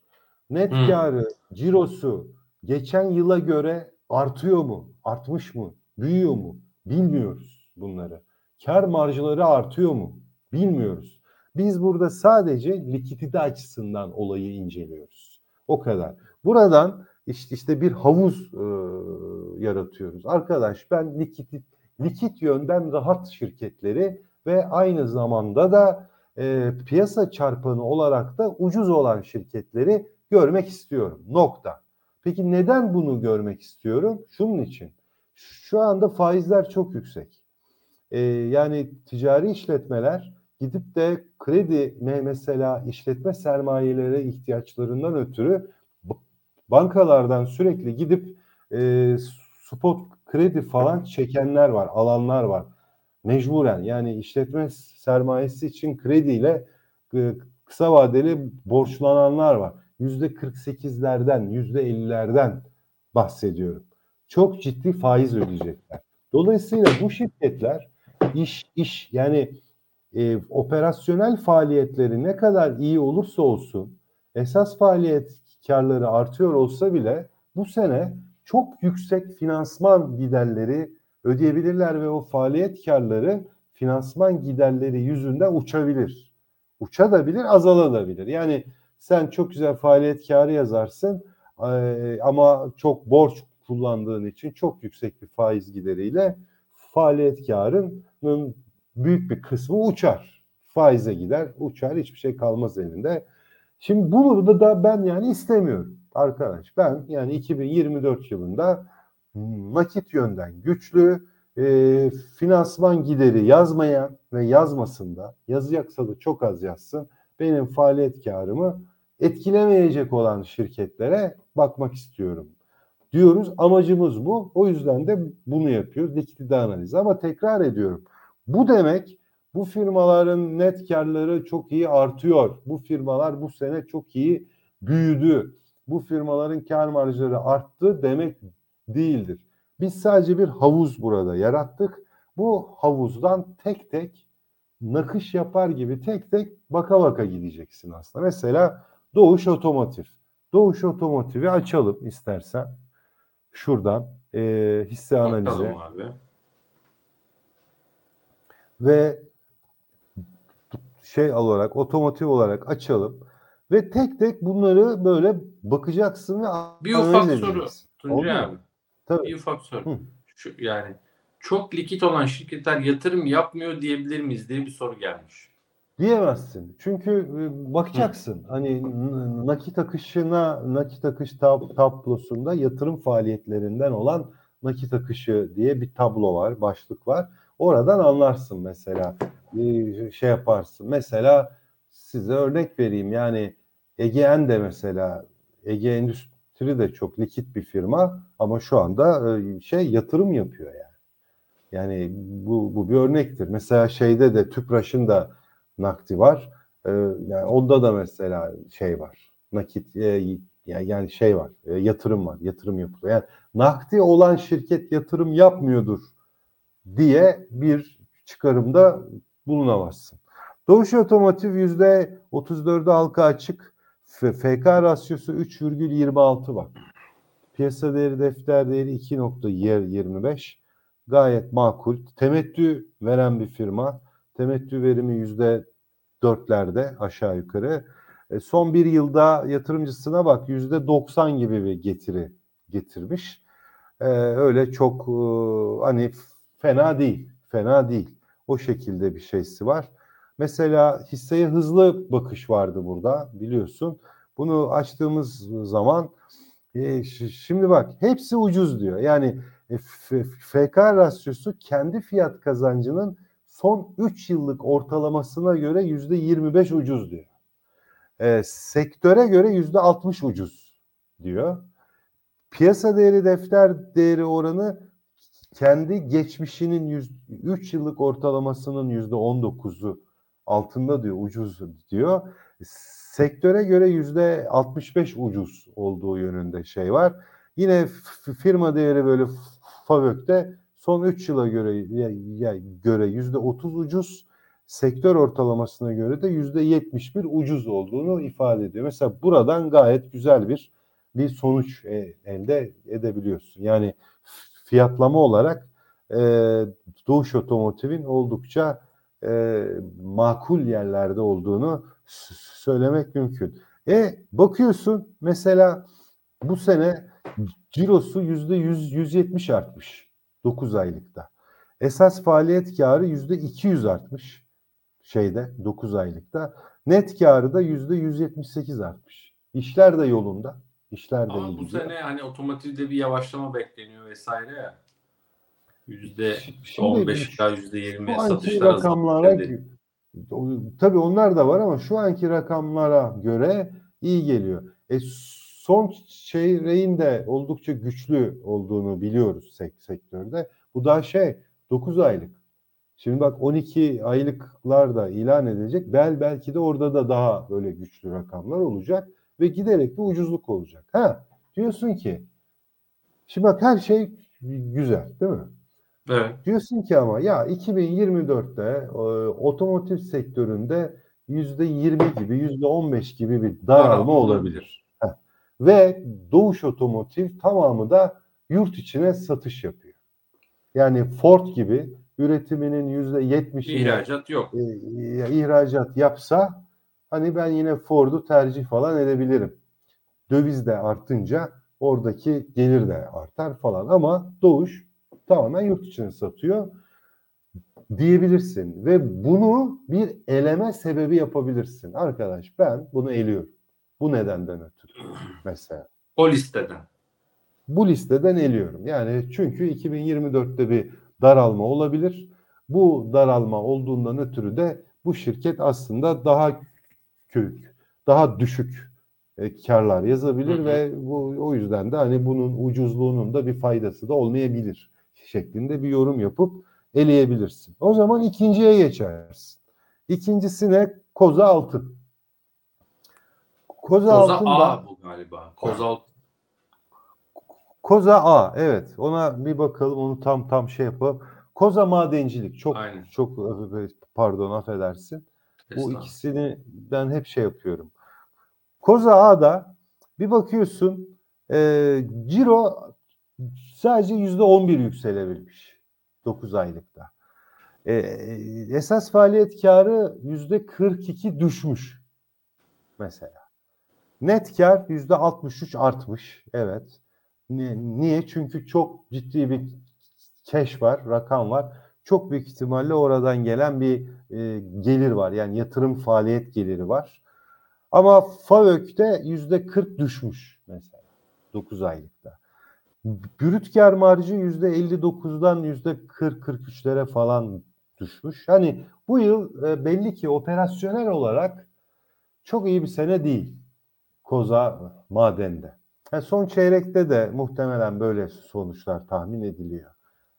Net hı. karı, cirosu geçen yıla göre artıyor mu? Artmış mı? Büyüyor mu? Bilmiyoruz bunları. Kar marjları artıyor mu? Bilmiyoruz. Biz burada sadece likidite açısından olayı inceliyoruz. O kadar. Buradan işte, işte bir havuz e, yaratıyoruz. Arkadaş ben likit, likit yönden rahat şirketleri ve aynı zamanda da e, piyasa çarpanı olarak da ucuz olan şirketleri görmek istiyorum. Nokta. Peki neden bunu görmek istiyorum? Şunun için. Şu anda faizler çok yüksek. E, yani ticari işletmeler gidip de kredi mesela işletme sermayeleri ihtiyaçlarından ötürü bankalardan sürekli gidip e, spot kredi falan çekenler var, alanlar var. Mecburen yani işletme sermayesi için krediyle e, kısa vadeli borçlananlar var. Yüzde 48'lerden, yüzde 50'lerden bahsediyorum. Çok ciddi faiz ödeyecekler. Dolayısıyla bu şirketler iş iş yani e, operasyonel faaliyetleri ne kadar iyi olursa olsun esas faaliyet karları artıyor olsa bile bu sene çok yüksek finansman giderleri ödeyebilirler ve o faaliyet karları finansman giderleri yüzünden uçabilir. Uçabilir, azalabilir. Yani sen çok güzel faaliyet karı yazarsın ama çok borç kullandığın için çok yüksek bir faiz gideriyle faaliyet karının büyük bir kısmı uçar. Faize gider, uçar, hiçbir şey kalmaz elinde. Şimdi bunu da, da ben yani istemiyorum arkadaş. Ben yani 2024 yılında nakit yönden güçlü, e, finansman gideri yazmayan ve yazmasında yazacaksa da çok az yazsın. Benim faaliyet karımı etkilemeyecek olan şirketlere bakmak istiyorum diyoruz. Amacımız bu. O yüzden de bunu yapıyoruz. Likidite analizi. Ama tekrar ediyorum. Bu demek bu firmaların net karları çok iyi artıyor. Bu firmalar bu sene çok iyi büyüdü. Bu firmaların kar marjları arttı demek değildir. Biz sadece bir havuz burada yarattık. Bu havuzdan tek tek nakış yapar gibi tek tek baka baka gideceksin aslında. Mesela Doğuş Otomotiv. Doğuş Otomotiv'i açalım istersen. Şuradan e, hisse analizi. Ve şey olarak, otomotiv olarak açalım ve tek tek bunları böyle bakacaksın ve
bir ufak soru Tuncay abi. Tabii. Bir ufak soru. Hı. Şu yani çok likit olan şirketler yatırım yapmıyor diyebilir miyiz diye bir soru gelmiş.
Diyemezsin. Çünkü e, bakacaksın. Hı. Hani nakit akışına, nakit akış tab tablosunda yatırım faaliyetlerinden olan nakit akışı diye bir tablo var, başlık var. Oradan anlarsın mesela. Bir şey yaparsın. Mesela size örnek vereyim. Yani Ege'en de mesela Ege Endüstri de çok likit bir firma ama şu anda e, şey yatırım yapıyor yani. Yani bu, bu bir örnektir. Mesela şeyde de Tüpraş'ın da nakdi var. Ee, yani onda da mesela şey var. Nakit e, yani şey var. E, yatırım var. Yatırım yapılıyor. Yani nakdi olan şirket yatırım yapmıyordur diye bir çıkarımda bulunamazsın. Doğuş Otomotiv yüzde 34'ü halka açık. FK rasyosu 3,26 bak. Piyasa değeri defter değeri 2.25. Gayet makul. Temettü veren bir firma. Temettü verimi yüzde dörtlerde aşağı yukarı. E, son bir yılda yatırımcısına bak yüzde 90 gibi bir getiri getirmiş. E, öyle çok e, hani fena değil. Fena değil. O şekilde bir şeysi var. Mesela hisseye hızlı bakış vardı burada biliyorsun. Bunu açtığımız zaman e, şimdi bak hepsi ucuz diyor. Yani e, FK rasyosu kendi fiyat kazancının son 3 yıllık ortalamasına göre yüzde 25 ucuz diyor. E, sektöre göre yüzde 60 ucuz diyor. Piyasa değeri defter değeri oranı kendi geçmişinin 3 yıllık ortalamasının yüzde 19'u altında diyor ucuz diyor. Sektöre göre yüzde 65 ucuz olduğu yönünde şey var. Yine firma değeri böyle FAVÖK'te son 3 yıla göre ya, ya, göre yüzde 30 ucuz, sektör ortalamasına göre de yüzde 71 ucuz olduğunu ifade ediyor. Mesela buradan gayet güzel bir bir sonuç e, elde edebiliyorsun. Yani fiyatlama olarak e, Doğuş Otomotiv'in oldukça e, makul yerlerde olduğunu söylemek mümkün. E bakıyorsun mesela bu sene cirosu yüzde 100, 170 artmış 9 aylıkta. Esas faaliyet karı yüzde 200 artmış şeyde 9 aylıkta. Net karı da yüzde 178 artmış. İşler de yolunda. İşler de
Ama bu
gidiyor.
sene hani otomotivde bir yavaşlama bekleniyor vesaire ya. Yüzde
Şimdi
15 ila yüzde
şu
20
anki
satışlar
rakamlara
azaldı.
tabii onlar da var ama şu anki rakamlara göre iyi geliyor. E, son çeyreğin de oldukça güçlü olduğunu biliyoruz sek sektörde. Bu daha şey 9 aylık. Şimdi bak 12 aylıklar da ilan edilecek. Bel belki de orada da daha böyle güçlü rakamlar olacak ve giderek bir ucuzluk olacak. Ha diyorsun ki şimdi bak her şey güzel değil mi?
Evet.
Diyorsun ki ama ya 2024'te e, otomotiv sektöründe yüzde 20 gibi yüzde 15 gibi bir daralma olabilir. Heh. Ve Doğuş Otomotiv tamamı da yurt içine satış yapıyor. Yani Ford gibi üretiminin yüzde 70'ini
İhracat yok.
e, ihracat yapsa hani ben yine Ford'u tercih falan edebilirim. Döviz de artınca oradaki gelir de artar falan ama Doğuş tamamen yurt içine satıyor diyebilirsin ve bunu bir eleme sebebi yapabilirsin. Arkadaş ben bunu eliyorum. Bu nedenden ötürü mesela.
O listeden.
Bu listeden eliyorum. Yani çünkü 2024'te bir daralma olabilir. Bu daralma olduğundan ötürü de bu şirket aslında daha kök, daha düşük e, karlar yazabilir
Hı hı.
ve bu o yüzden de hani bunun ucuzluğunun da bir faydası da olmayabilir şeklinde bir yorum yapıp eleyebilirsin. O zaman ikinciye geçersin. İkincisi ne? Koza altın. Koza,
Koza
altın da
A bu galiba. Koza alt-
Koza A evet ona bir bakalım onu tam tam şey yapalım. Koza madencilik çok
Aynen.
çok pardon affedersin. Bu ikisini ben hep şey yapıyorum. Koza A'da bir bakıyorsun e, ciro sadece yüzde on bir yükselebilmiş 9 aylıkta. E, esas faaliyet karı yüzde 42 düşmüş mesela. Net kar yüzde 63 artmış. Evet. Niye? Çünkü çok ciddi bir keş var, rakam var. Çok büyük ihtimalle oradan gelen bir e, gelir var. Yani yatırım faaliyet geliri var. Ama FAVÖK'te yüzde 40 düşmüş mesela 9 aylıkta. Brüt kar marjı yüzde 59'dan yüzde 40-43'lere falan düşmüş. Hani bu yıl e, belli ki operasyonel olarak çok iyi bir sene değil. Koza madende. Yani son çeyrekte de muhtemelen böyle sonuçlar tahmin ediliyor.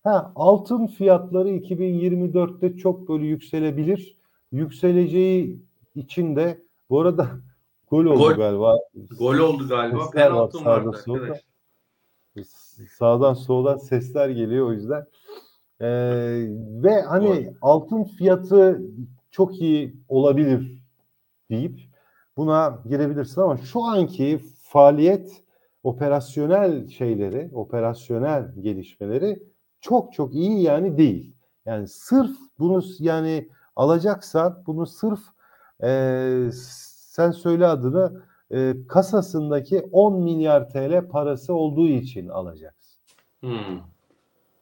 Ha, altın fiyatları 2024'te çok böyle yükselebilir. Yükseleceği için de bu arada gol oldu
Gol.
galiba.
Gol oldu galiba. Penaltı vardı
solda. Sağdan soldan sesler geliyor o yüzden. Ee, ve hani
Gol.
altın fiyatı çok iyi olabilir deyip buna girebilirsin ama şu anki faaliyet operasyonel şeyleri, operasyonel gelişmeleri çok çok iyi yani değil. Yani sırf bunu yani alacaksan bunu sırf eee, sen söyle adını eee, kasasındaki 10 milyar TL parası olduğu için alacaksın.
Hmm.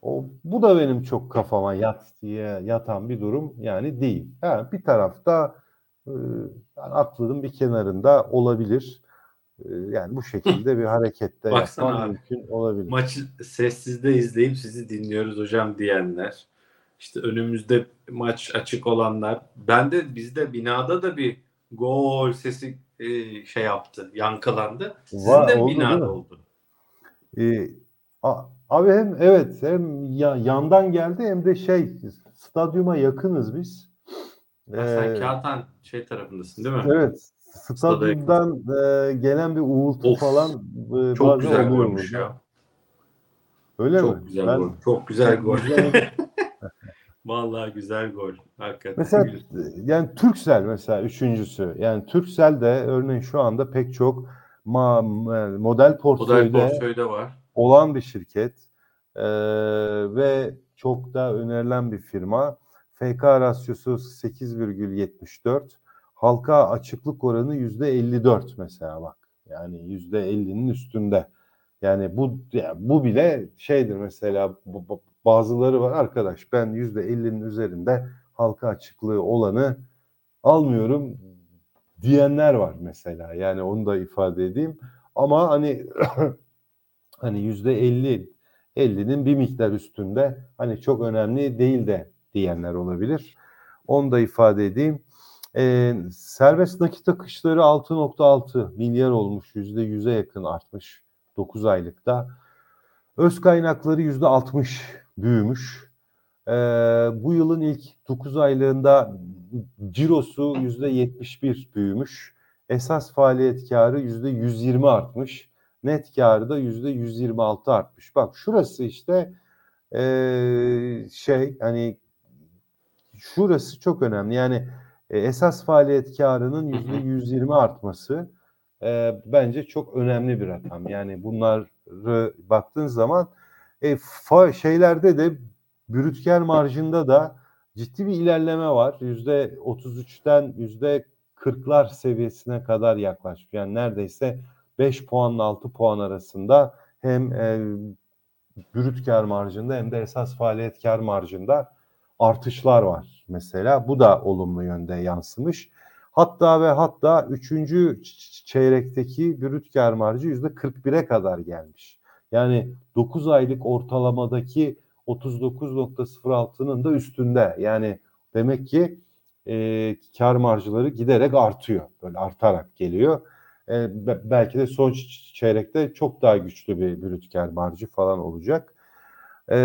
O, bu da benim çok kafama yat diye yatan bir durum yani değil. Ha, bir tarafta e, yani aklının bir kenarında olabilir. E, yani bu şekilde bir harekette yapman
abi.
mümkün olabilir.
Maçı sessizde izleyip sizi dinliyoruz hocam diyenler. İşte önümüzde maç açık olanlar. Ben de bizde binada da bir gol sesi e, şey yaptı, yankılandı. Sizin
Va-
de
oldu
binada oldu.
E, a- abi hem evet hem ya, yandan geldi hem de şey stadyuma yakınız biz.
Ha, sen
E,
Kağıthan şey tarafındasın değil mi?
Evet. Stadyumdan e, gelen bir uğultu
Of,
falan e,
Çok güzel
oluyor
golmüş
burada.
ya.
Öyle
Çok
mi?
güzel
Ben-
gol. Çok güzel gol.
güzel.
Vallahi güzel gol. Hakikaten.
Mesela yani Turkcell mesela üçüncüsü. Yani Turkcell de örneğin şu anda pek çok ma- m- model
Model
portföyde
portföyde var.
olan bir şirket Ee, ve çok da önerilen bir firma. FK rasyosu 8,74. Halka açıklık oranı %54 mesela bak. Yani %50'nin üstünde. Yani bu yani bu bile şeydir mesela bu- bu- bazıları var arkadaş ben %50'nin üzerinde halka açıklığı olanı almıyorum diyenler var mesela. Yani onu da ifade edeyim. Ama hani hani yüzde 50 50'nin bir miktar üstünde hani çok önemli değil de diyenler olabilir. Onu da ifade edeyim. Ee, serbest nakit akışları 6.6 milyar olmuş. Yüzde yüze yakın artmış 9 aylıkta. Öz kaynakları yüzde 60 büyümüş. Ee, bu yılın ilk 9 aylığında cirosu yüzde 71 büyümüş. Esas faaliyet karı yüzde 120 artmış. Net karı da yüzde 126 artmış. Bak şurası işte ee, şey hani şurası çok önemli. Yani e, esas faaliyet karının
Hı hı.
yüzde 120 artması e, bence çok önemli bir rakam. Yani bunları baktığın zaman e, fa- şeylerde de brüt kar marjında da ciddi bir ilerleme var. Yüzde 33'ten yüzde 40'lar seviyesine kadar yaklaşmış. Yani neredeyse 5 puanla 6 puan arasında hem e, brüt kar marjında hem de esas faaliyet kar marjında artışlar var mesela. Bu da olumlu yönde yansımış. Hatta ve hatta 3. çeyrekteki brüt kar marjı yüzde 41'e kadar gelmiş. Yani 9 aylık ortalamadaki 39.06'nın da üstünde. Yani demek ki e, kar marjları giderek artıyor. Böyle artarak geliyor. E, be- belki de son çeyrekte çok daha güçlü bir brüt kar marjı falan olacak. E,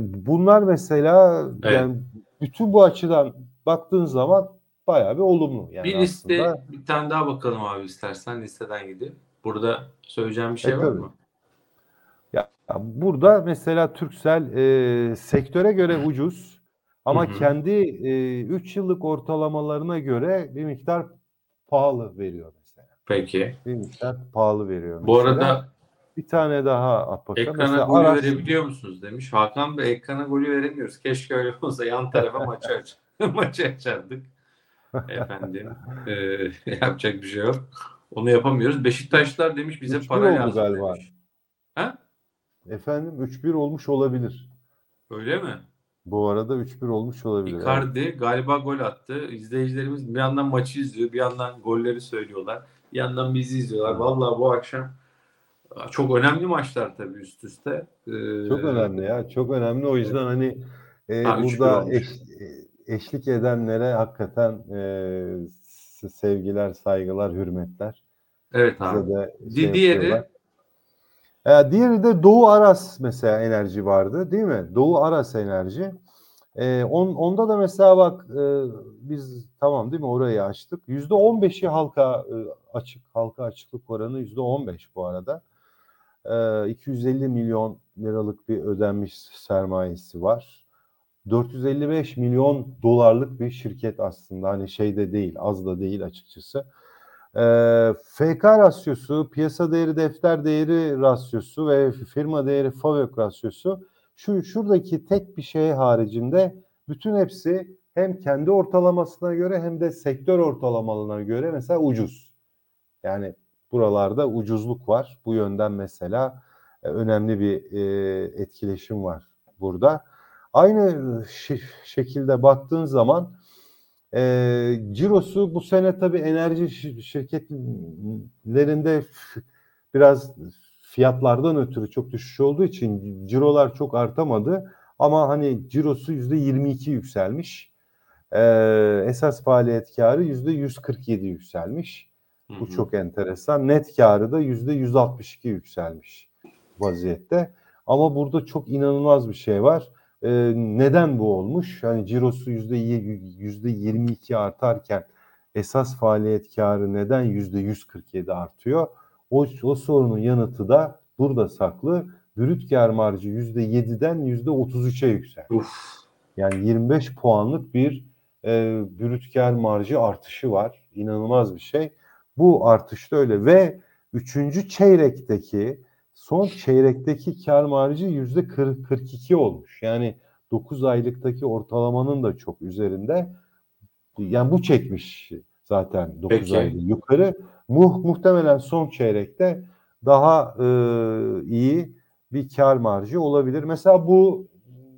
bunlar mesela
Evet.
yani bütün bu açıdan baktığın zaman bayağı bir olumlu. Yani
bir liste
aslında.
bir tane daha bakalım abi istersen listeden gidip. Burada söyleyeceğim bir şey
E,
var
tabii.
mı?
Ya, burada mesela Turkcell e, sektöre göre ucuz ama
Hı hı.
kendi 3 yıllık ortalamalarına göre bir miktar pahalı veriyor mesela.
Peki.
Bir miktar pahalı veriyor
Bu
mesela.
arada
bir tane daha bakalım.
ekrana
Mesela
golü
araç-
verebiliyor musunuz demiş. Hakan Bey ekrana golü veremiyoruz. Keşke öyle olsa yan tarafa maçı aç maçı açardık. Efendim e, yapacak bir şey yok. Onu yapamıyoruz. Beşiktaşlar demiş bize
3-1
para lazım
galiba.
demiş. Ha?
Efendim 3-1 olmuş olabilir.
Öyle mi?
Bu arada 3-1 olmuş olabilir. evet.
Icardi galiba gol attı. İzleyicilerimiz bir yandan maçı izliyor, bir yandan golleri söylüyorlar. Bir yandan bizi izliyorlar. Vallahi bu akşam çok önemli maçlar tabii üst üste. Ee,
Çok önemli ya. Çok önemli. O yüzden hani e,
Ha, 3-1
burada eş, e, eşlik edenlere hakikaten e, sevgiler, saygılar, hürmetler.
Evet
Bize
abi.
de
Di-
şey
diğeri.
E, diğeri de Doğu Aras mesela enerji vardı değil mi? Doğu Aras enerji. E, on, onda da mesela bak e, biz tamam değil mi orayı açtık. Yüzde on beşi halka e, açık halka açıklık oranı yüzde on beş bu arada. E, 250 milyon liralık bir ödenmiş sermayesi var. 455 milyon dolarlık bir şirket aslında hani şeyde değil az da değil açıkçası. E, FK rasyosu, piyasa değeri defter değeri rasyosu ve firma değeri FAVÖK rasyosu şu şuradaki tek bir şey haricinde bütün hepsi hem kendi ortalamasına göre hem de sektör ortalamalarına göre mesela ucuz. Yani buralarda ucuzluk var. Bu yönden mesela e, önemli bir e, etkileşim var burada. Aynı şekilde baktığın zaman e, cirosu bu sene tabii enerji şirketlerinde biraz fiyatlardan ötürü çok düşüş olduğu için cirolar çok artamadı. Ama hani cirosu yüzde 22 yükselmiş. Ee, esas faaliyet karı yüzde 147 yükselmiş. Hı hı. Bu çok enteresan. Net karı da yüzde 162 yükselmiş vaziyette. Ama burada çok inanılmaz bir şey var. Ee, neden bu olmuş? Hani cirosu yüzde yüzde 22 artarken esas faaliyet karı neden yüzde 147 artıyor? O, o sorunun yanıtı da burada saklı. Brüt kar marjı %7'den %33'e yükseldi. Yani 25 puanlık bir e, brüt kar marjı artışı var. İnanılmaz bir şey. Bu artış da öyle ve üçüncü çeyrekteki son çeyrekteki kar marjı yüzde 42 olmuş. Yani 9 aylıktaki ortalamanın da çok üzerinde. Yani bu çekmiş zaten 9 Peki. aylık yukarı. Muh, muhtemelen son çeyrekte daha e, iyi bir kar marjı olabilir. Mesela bu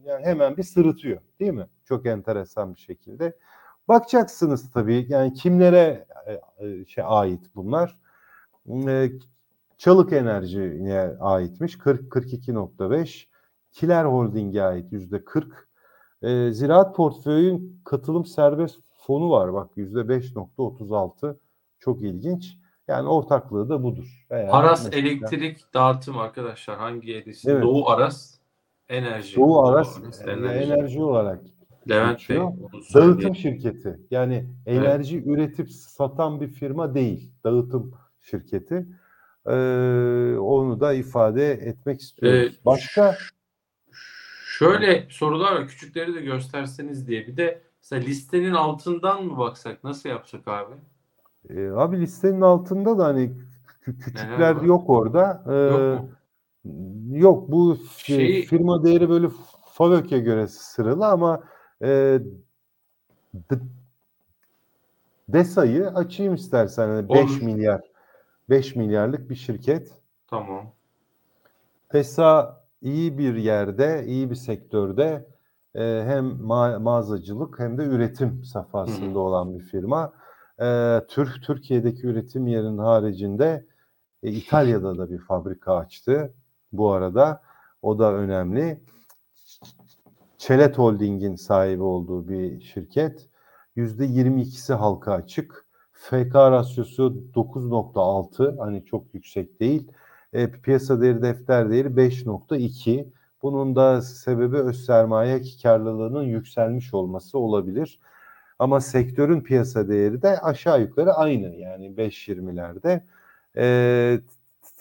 yani hemen bir sırıtıyor değil mi? Çok enteresan bir şekilde. Bakacaksınız tabii yani kimlere e, e şey ait bunlar. E, Çalık Enerji'ye aitmiş 40 42.5. Kiler Holding'e ait %40. E, ziraat portföyün katılım serbest fonu var bak %5.36 çok ilginç. Yani ortaklığı da budur.
Veya Aras mesela, Elektrik Dağıtım arkadaşlar hangi edisi? Evet. Doğu Aras Enerji.
Doğu Aras, Doğu Aras enerji. enerji olarak
Levent
geçiyor. Bey. Dağıtım şirketi. Yani enerji evet. üretip satan bir firma değil. Dağıtım şirketi. Ee, onu da ifade etmek istiyoruz. Ee,
Başka Şöyle sorular var. Küçükleri de gösterseniz diye. Bir de mesela listenin altından mı baksak? Nasıl yapsak abi?
E, abi listenin altında da hani küçükler yok orada. E, yok mu? Yok bu şey, firma değeri böyle FAVÖK'e göre sıralı ama e, DESA'yı açayım istersen. Yani 5 milyar 5 milyarlık bir şirket.
Tamam.
DESA iyi bir yerde, iyi bir sektörde e, hem ma- mağazacılık hem de üretim safhasında Hı. olan bir firma e, Türk Türkiye'deki üretim yerinin haricinde e, İtalya'da da bir fabrika açtı bu arada. O da önemli. Çelet Holding'in sahibi olduğu bir şirket. Yüzde 22'si halka açık. FK rasyosu 9.6 hani çok yüksek değil. E, piyasa değeri defter değeri 5.2. Bunun da sebebi öz sermaye karlılığının yükselmiş olması olabilir. Ama sektörün piyasa değeri de aşağı yukarı aynı yani 5.20'lerde. E,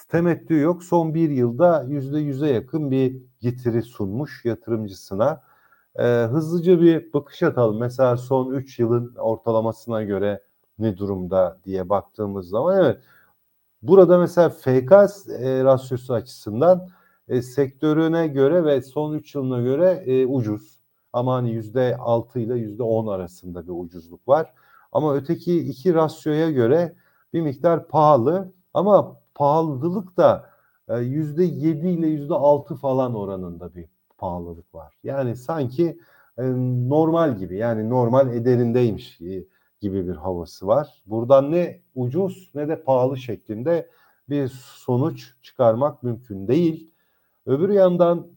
temettü yok. Son bir yılda yüzde yüze yakın bir getiri sunmuş yatırımcısına. E, hızlıca bir bakış atalım. Mesela son 3 yılın ortalamasına göre ne durumda diye baktığımız zaman evet burada mesela FK e, rasyosu açısından e, sektörüne göre ve son 3 yılına göre e, ucuz. Ama hani yüzde altı ile yüzde on arasında bir ucuzluk var. Ama öteki iki rasyoya göre bir miktar pahalı ama pahalılık da e, yüzde yedi ile yüzde altı falan oranında bir pahalılık var. Yani sanki e, normal gibi yani normal ederindeymiş gibi bir havası var. Buradan ne ucuz ne de pahalı şeklinde bir sonuç çıkarmak mümkün değil. Öbür yandan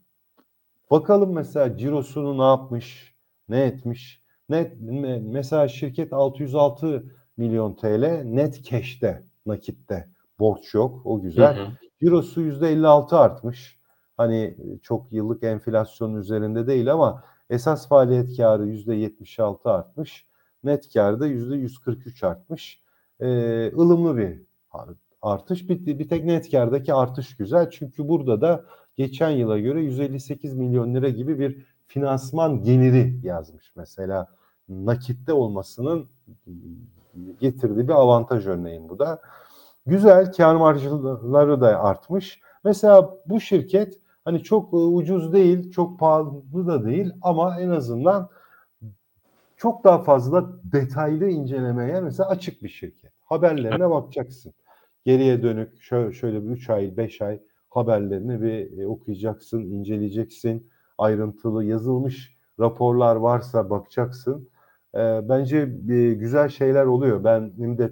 Bakalım mesela cirosunu ne yapmış, ne etmiş. Net mesela şirket 606 milyon TL net cash'te, nakitte. Borç yok. O güzel. Hı hı. Cirosu %56 artmış. Hani çok yıllık enflasyonun üzerinde değil ama esas faaliyet karı %76 artmış. Net karda %143 artmış. Ee, ılımlı bir artış. Bir, bir tek net kardaki artış güzel. Çünkü burada da geçen yıla göre 158 milyon lira gibi bir finansman geliri yazmış. Mesela nakitte olmasının getirdiği bir avantaj örneğin bu da. Güzel kar marjları da artmış. Mesela bu şirket hani çok e, ucuz değil, çok pahalı da değil ama en azından çok daha fazla detaylı incelemeye mesela açık bir şirket. Haberlerine bakacaksın. Geriye dönük şöyle, şöyle bir 3 ay, 5 ay haberlerini bir e, okuyacaksın, inceleyeceksin. Ayrıntılı yazılmış raporlar varsa bakacaksın. E, bence e, güzel şeyler oluyor. Benim de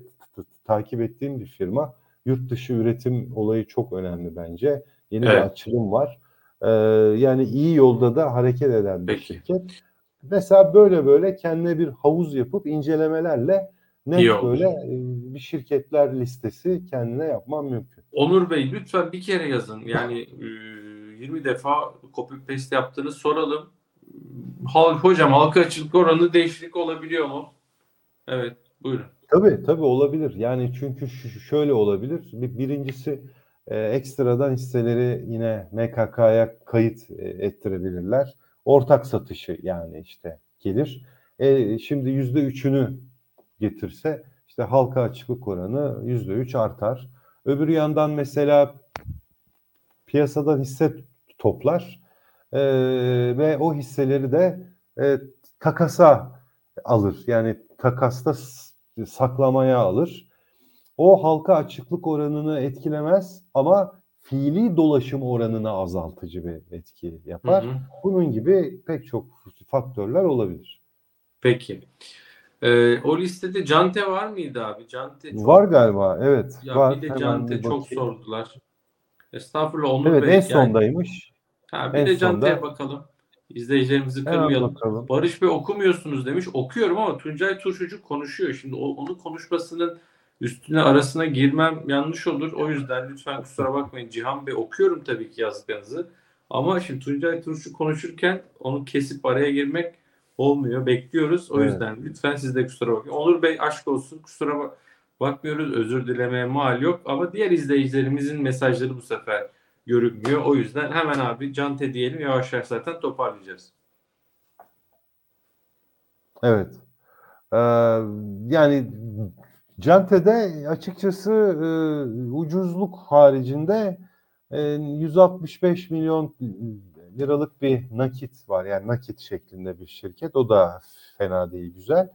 takip ettiğim bir firma. Yurt dışı üretim olayı çok önemli bence. Yeni evet. bir açılım var. E, yani iyi yolda da hareket eden bir Peki. şirket. Mesela böyle böyle kendine bir havuz yapıp incelemelerle İyi böyle e, bir şirketler listesi kendine yapman mümkün.
Onur Bey lütfen bir kere yazın. Yani 20 defa copy paste yaptığını soralım. Hocam halka açılık oranı değişiklik olabiliyor mu? Evet buyurun.
Tabii tabii olabilir. Yani çünkü şöyle olabilir. Bir, birincisi e, ekstradan hisseleri yine MKK'ya kayıt e, ettirebilirler. Ortak satışı yani işte gelir. E, şimdi yüzde üçünü getirse işte halka açıklık oranı yüzde üç artar. Öbür yandan mesela piyasadan hisse toplar e, ve o hisseleri de e, takasa alır. Yani takasta saklamaya alır. O halka açıklık oranını etkilemez ama fiili dolaşım oranını azaltıcı bir etki yapar. Hı hı. Bunun gibi pek çok faktörler olabilir.
Peki. Ee, o listede Cante var mıydı abi? Cante çok...
Var galiba evet.
Ya
var.
bir de Cante çok sordular. Estağfurullah Onur
evet,
Bey.
en sondaymış.
Yani... Ha, bir en de Cante'ye bakalım. İzleyicilerimizi kırmayalım. Barış Bey okumuyorsunuz demiş. Okuyorum ama Tuncay Turşucu konuşuyor. Şimdi o, onun konuşmasının üstüne arasına girmem yanlış olur. O yüzden lütfen kusura bakmayın. Cihan Bey okuyorum tabii ki yazdıklarınızı. Ama şimdi Tuncay Turşu konuşurken onu kesip araya girmek olmuyor. Bekliyoruz. O evet. yüzden lütfen siz de kusura bakmayın. Onur Bey aşk olsun. Kusura bak bakmıyoruz. Özür dilemeye mal yok. Ama diğer izleyicilerimizin mesajları bu sefer görünmüyor. O yüzden hemen abi Cante diyelim. Yavaş yavaş zaten toparlayacağız.
Evet. Ee, yani Cante'de açıkçası e, ucuzluk haricinde e, 165 milyon liralık bir nakit var. Yani nakit şeklinde bir şirket. O da fena değil, güzel.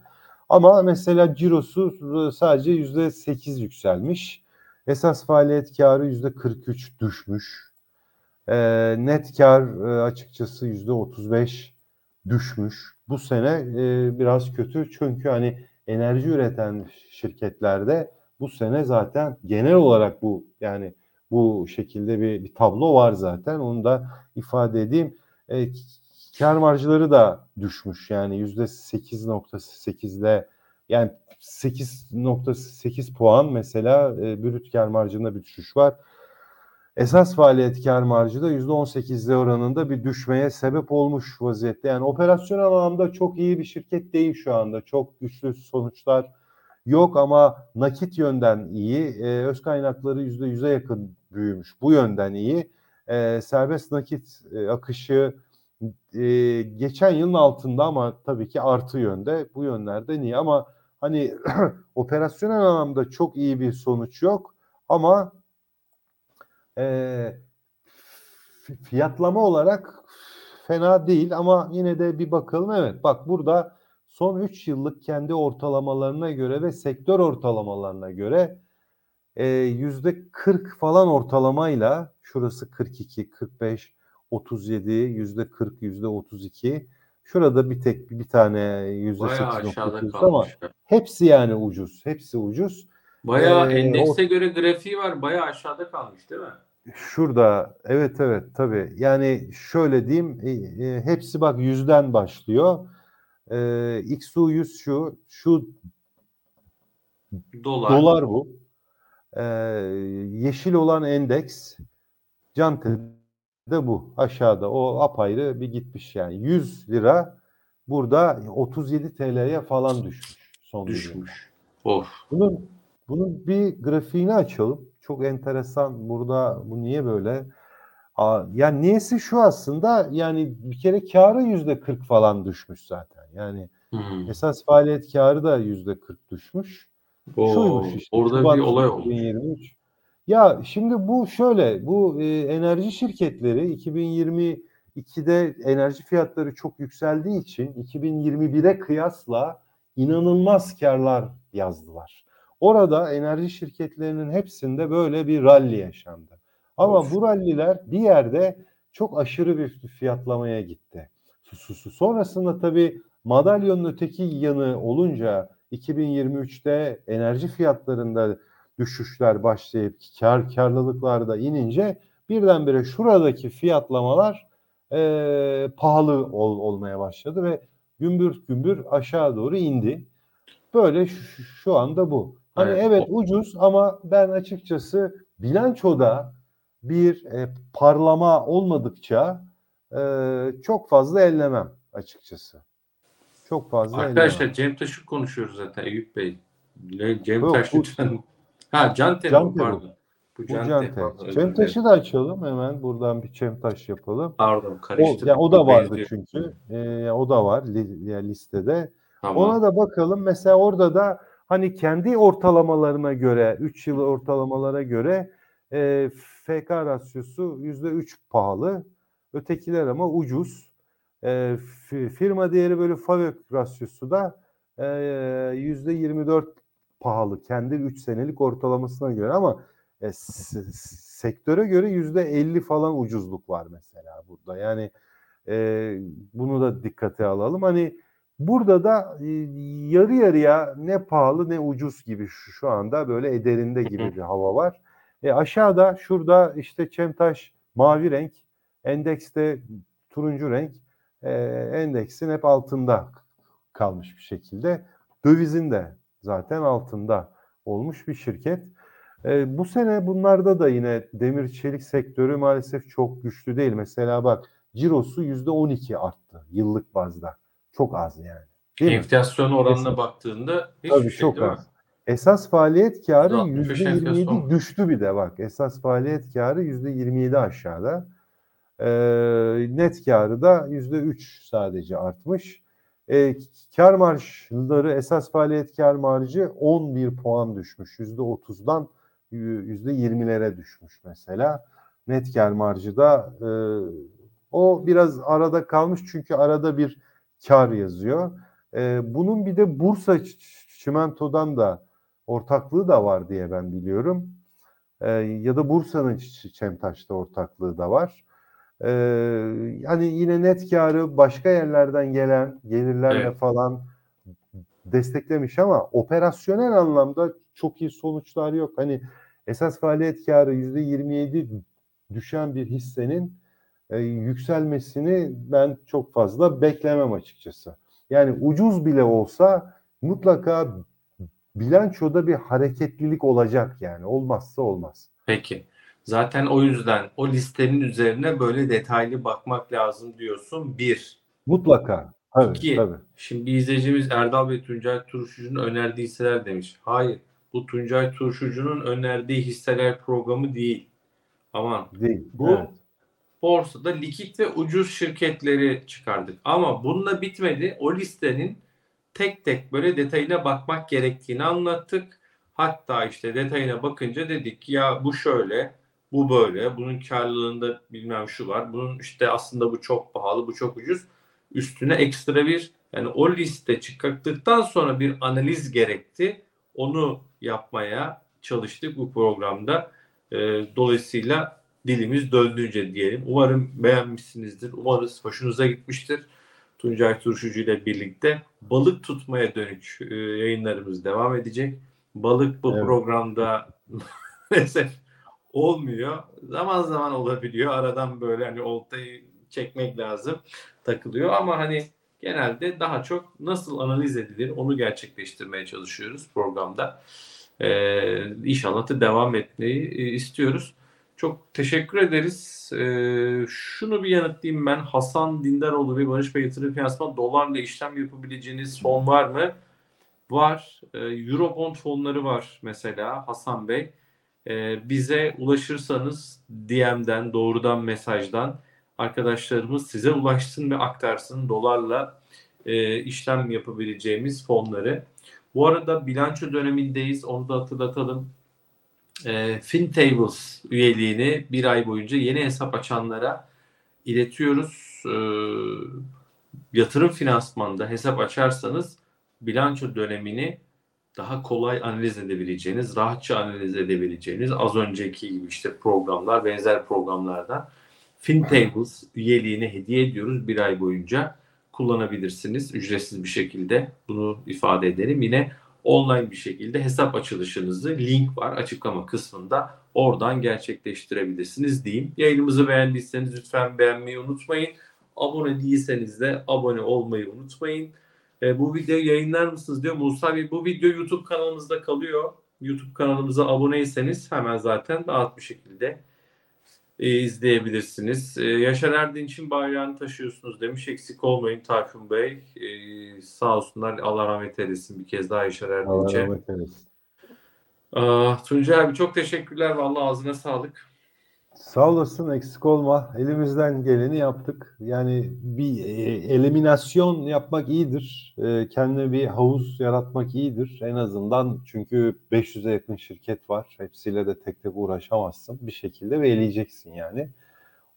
Ama mesela cirosu sadece yüzde sekiz yükselmiş. Esas faaliyet karı yüzde 43 düşmüş. E, net kar e, açıkçası yüzde 35 düşmüş. Bu sene e, biraz kötü çünkü hani enerji üreten şirketlerde bu sene zaten genel olarak bu yani bu şekilde bir, bir tablo var zaten. Onu da ifade edeyim. E, kar marjları da düşmüş yani yüzde 8.8'de yani 8.8 puan mesela e, brüt kar marjında bir düşüş var. Esas faaliyet kar marjı da %18'de oranında bir düşmeye sebep olmuş vaziyette. Yani operasyonel anlamda çok iyi bir şirket değil şu anda. Çok güçlü sonuçlar yok ama nakit yönden iyi. E, öz kaynakları %100'e yakın büyümüş. Bu yönden iyi. E, serbest nakit e, akışı e, geçen yılın altında ama tabii ki artı yönde. Bu yönlerden iyi ama hani operasyonel anlamda çok iyi bir sonuç yok ama e, fiyatlama olarak fena değil ama yine de bir bakalım. Evet bak burada son 3 yıllık kendi ortalamalarına göre ve sektör ortalamalarına göre yüzde 40 falan ortalamayla şurası 42, 45, 37, yüzde 40, yüzde 32. Şurada bir tek bir tane yüzde 8.9 ama hepsi yani ucuz. Hepsi ucuz.
Bayağı ee, endekse o, göre grafiği var. Bayağı aşağıda kalmış değil mi?
Şurada evet evet tabii. Yani şöyle diyeyim e, e, hepsi bak yüzden başlıyor. E, XU 100 şu şu dolar. dolar bu. Ee, yeşil olan endeks Cante'de bu. Aşağıda o apayrı bir gitmiş yani. 100 lira burada 37 TL'ye falan düşmüş son.
Düşmüş. Of.
Bunun bunun bir grafiğini açalım. Çok enteresan. Burada bu niye böyle? Aa, yani niyesi şu aslında yani bir kere karı yüzde 40 falan düşmüş zaten. Yani
Hmm.
esas faaliyet karı da yüzde 40 düşmüş.
Oo,
Şuymuş işte.
orada
Şubat
bir olay olmuş.
2023. Ya şimdi bu şöyle bu e, enerji şirketleri 2022'de enerji fiyatları çok yükseldiği için 2021'e kıyasla inanılmaz karlar yazdılar. Orada enerji şirketlerinin hepsinde böyle bir rally yaşandı. Ama
Of.
bu ralliler bir yerde çok aşırı bir fiyatlamaya gitti. Su- su- su- Sonrasında tabii madalyonun öteki yanı olunca 2023'te enerji fiyatlarında düşüşler başlayıp kar karlılıklar da inince birdenbire şuradaki fiyatlamalar eee, pahalı ol- olmaya başladı ve gümbür gümbür aşağı doğru indi. Böyle şu, şu anda bu. Hani
Evet,
evet
o-
ucuz ama ben açıkçası bilançoda bir e, parlama olmadıkça e, çok fazla ellemem açıkçası. Çok fazla
Arkadaşlar
ellemem.
Cem Taş'ı konuşuyoruz zaten Eyüp Bey. Cem
Yok,
Taş
bu-
lütfen. Ha Cante mi?
Cante bu.
pardon. Bu
Bu.
Cante. pardon, özür
Cem taşı da açalım hemen. Buradan bir Cem taş yapalım.
Pardon
O,
karıştırdım.
yani o da vardı çünkü. E, o da var li, yani listede.
Tamam.
Ona da bakalım. Mesela orada da hani kendi ortalamalarına göre, 3 yıl ortalamalara göre e, FK rasyosu %3 pahalı. Ötekiler ama ucuz. E, fi- firma değeri bölü FAVÖK rasyosu da e, %24 pahalı. Kendi 3 senelik ortalamasına göre ama e, sektöre göre %50 falan ucuzluk var mesela burada. Yani e, bunu da dikkate alalım. Hani Burada da e, yarı yarıya ne pahalı ne ucuz gibi şu, şu anda böyle ederinde gibi bir hava var. E, aşağıda şurada işte Çemtaş mavi renk, endekste turuncu renk, e, endeksin hep altında kalmış bir şekilde. Dövizin de zaten altında olmuş bir şirket. E, bu sene bunlarda da yine demir çelik sektörü maalesef çok güçlü değil. Mesela bak cirosu yüzde 12 arttı yıllık bazda. Çok az yani. Değil mi?
Enflasyon oranına
Kesin.
baktığında hiçbir
Tabii
şey
çok
mi?
az. Esas faaliyet karı
%65
yüzde
enflasyon.
%27 düştü bir de bak. Esas faaliyet karı yüzde 27 aşağıda. Ee, net karı da yüzde 3 sadece artmış. Ee, kar marjları esas faaliyet kar marjı 11 puan düşmüş. Yüzde 30'dan yüzde 20'lere düşmüş mesela. Net kar marjı da e, o biraz arada kalmış çünkü arada bir kar yazıyor. Ee, bunun bir de Bursa Çimento'dan da ortaklığı da var diye ben biliyorum. Ee, ya da Bursa'nın Çemtaş'ta ortaklığı da var. Ee, yani yine net karı başka yerlerden gelen gelirlerle
Evet.
falan desteklemiş ama operasyonel anlamda çok iyi sonuçlar yok. Hani esas faaliyet karı yüzde 27 düşen bir hissenin e, yükselmesini ben çok fazla beklemem açıkçası. Yani ucuz bile olsa mutlaka bilançoda bir hareketlilik olacak yani. Olmazsa olmaz.
Peki. Zaten o yüzden o listenin üzerine böyle detaylı bakmak lazım diyorsun. Bir.
Mutlaka. Tabii,
İki.
tabii.
Şimdi bir izleyicimiz Erdal Bey Tuncay Turşucu'nun önerdiği hisseler demiş. Hayır. Bu Tuncay Turşucu'nun önerdiği hisseler programı değil. Aman.
Değil.
Bu
Evet.
Borsada likit ve ucuz şirketleri çıkardık. Ama bununla bitmedi. O listenin tek tek böyle detayına bakmak gerektiğini anlattık. Hatta işte detayına bakınca dedik ya bu şöyle, bu böyle, bunun karlılığında bilmem şu var. Bunun işte aslında bu çok pahalı, bu çok ucuz. Üstüne ekstra bir yani o liste çıkarttıktan sonra bir analiz gerekti. Onu yapmaya çalıştık bu programda. Ee, dolayısıyla dilimiz döndüğünce diyelim. Umarım beğenmişsinizdir. Umarız hoşunuza gitmiştir. Tuncay Turşucu ile birlikte balık tutmaya dönük e, yayınlarımız devam edecek. Balık bu
Evet.
programda maalesef olmuyor. Zaman zaman olabiliyor. Aradan böyle hani oltayı çekmek lazım. Takılıyor ama hani genelde daha çok nasıl analiz edilir onu gerçekleştirmeye çalışıyoruz programda. Ee, inşallah da devam etmeyi e, istiyoruz. Çok teşekkür ederiz. Ee, şunu bir yanıtlayayım ben. Hasan Dindaroğlu ve Barış Bey yatırım finansman dolarla işlem yapabileceğiniz fon var mı? Var. Ee, Eurobond fonları var mesela Hasan Bey. Ee, bize ulaşırsanız DM'den, doğrudan mesajdan arkadaşlarımız size ulaşsın ve aktarsın dolarla e, işlem yapabileceğimiz fonları. Bu arada bilanço dönemindeyiz. Onu da hatırlatalım. E, FinTables üyeliğini bir ay boyunca yeni hesap açanlara iletiyoruz. E, yatırım finansmanda hesap açarsanız bilanço dönemini daha kolay analiz edebileceğiniz, rahatça analiz edebileceğiniz az önceki gibi işte programlar, benzer programlardan FinTables üyeliğini hediye ediyoruz bir ay boyunca kullanabilirsiniz ücretsiz bir şekilde bunu ifade edelim. Yine online bir şekilde hesap açılışınızı link var açıklama kısmında oradan gerçekleştirebilirsiniz diyeyim. Yayınımızı beğendiyseniz lütfen beğenmeyi unutmayın. Abone değilseniz de abone olmayı unutmayın. E, bu videoyu yayınlar mısınız diyor Musa Bey. Bu video YouTube kanalımızda kalıyor. YouTube kanalımıza aboneyseniz hemen zaten rahat bir şekilde e, izleyebilirsiniz. E, Yaşar Erdinç'in bayrağını taşıyorsunuz demiş. Eksik olmayın Tayfun Bey. E, sağ olsunlar. Allah rahmet eylesin bir kez daha Yaşar
Allah
Erdinç'e.
rahmet eylesin.
Ah, Tuncay abi çok teşekkürler. Vallahi ağzına sağlık.
Sağ olasın eksik olma. Elimizden geleni yaptık. Yani bir e, eliminasyon yapmak iyidir. E, kendine bir havuz yaratmak iyidir. En azından çünkü 500'e yakın şirket var. Hepsiyle de tek tek uğraşamazsın. Bir şekilde ve eleyeceksin yani.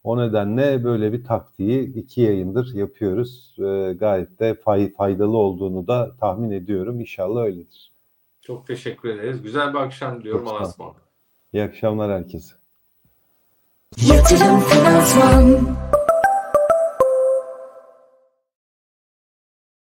O nedenle böyle bir taktiği iki yayındır yapıyoruz. E, gayet de fay, faydalı olduğunu da tahmin ediyorum. İnşallah öyledir.
Çok teşekkür ederiz. Güzel bir akşam diliyorum.
Çok sağ ol.
Allah'a ısmarladık.
İyi akşamlar herkese.
Yatırım Finansman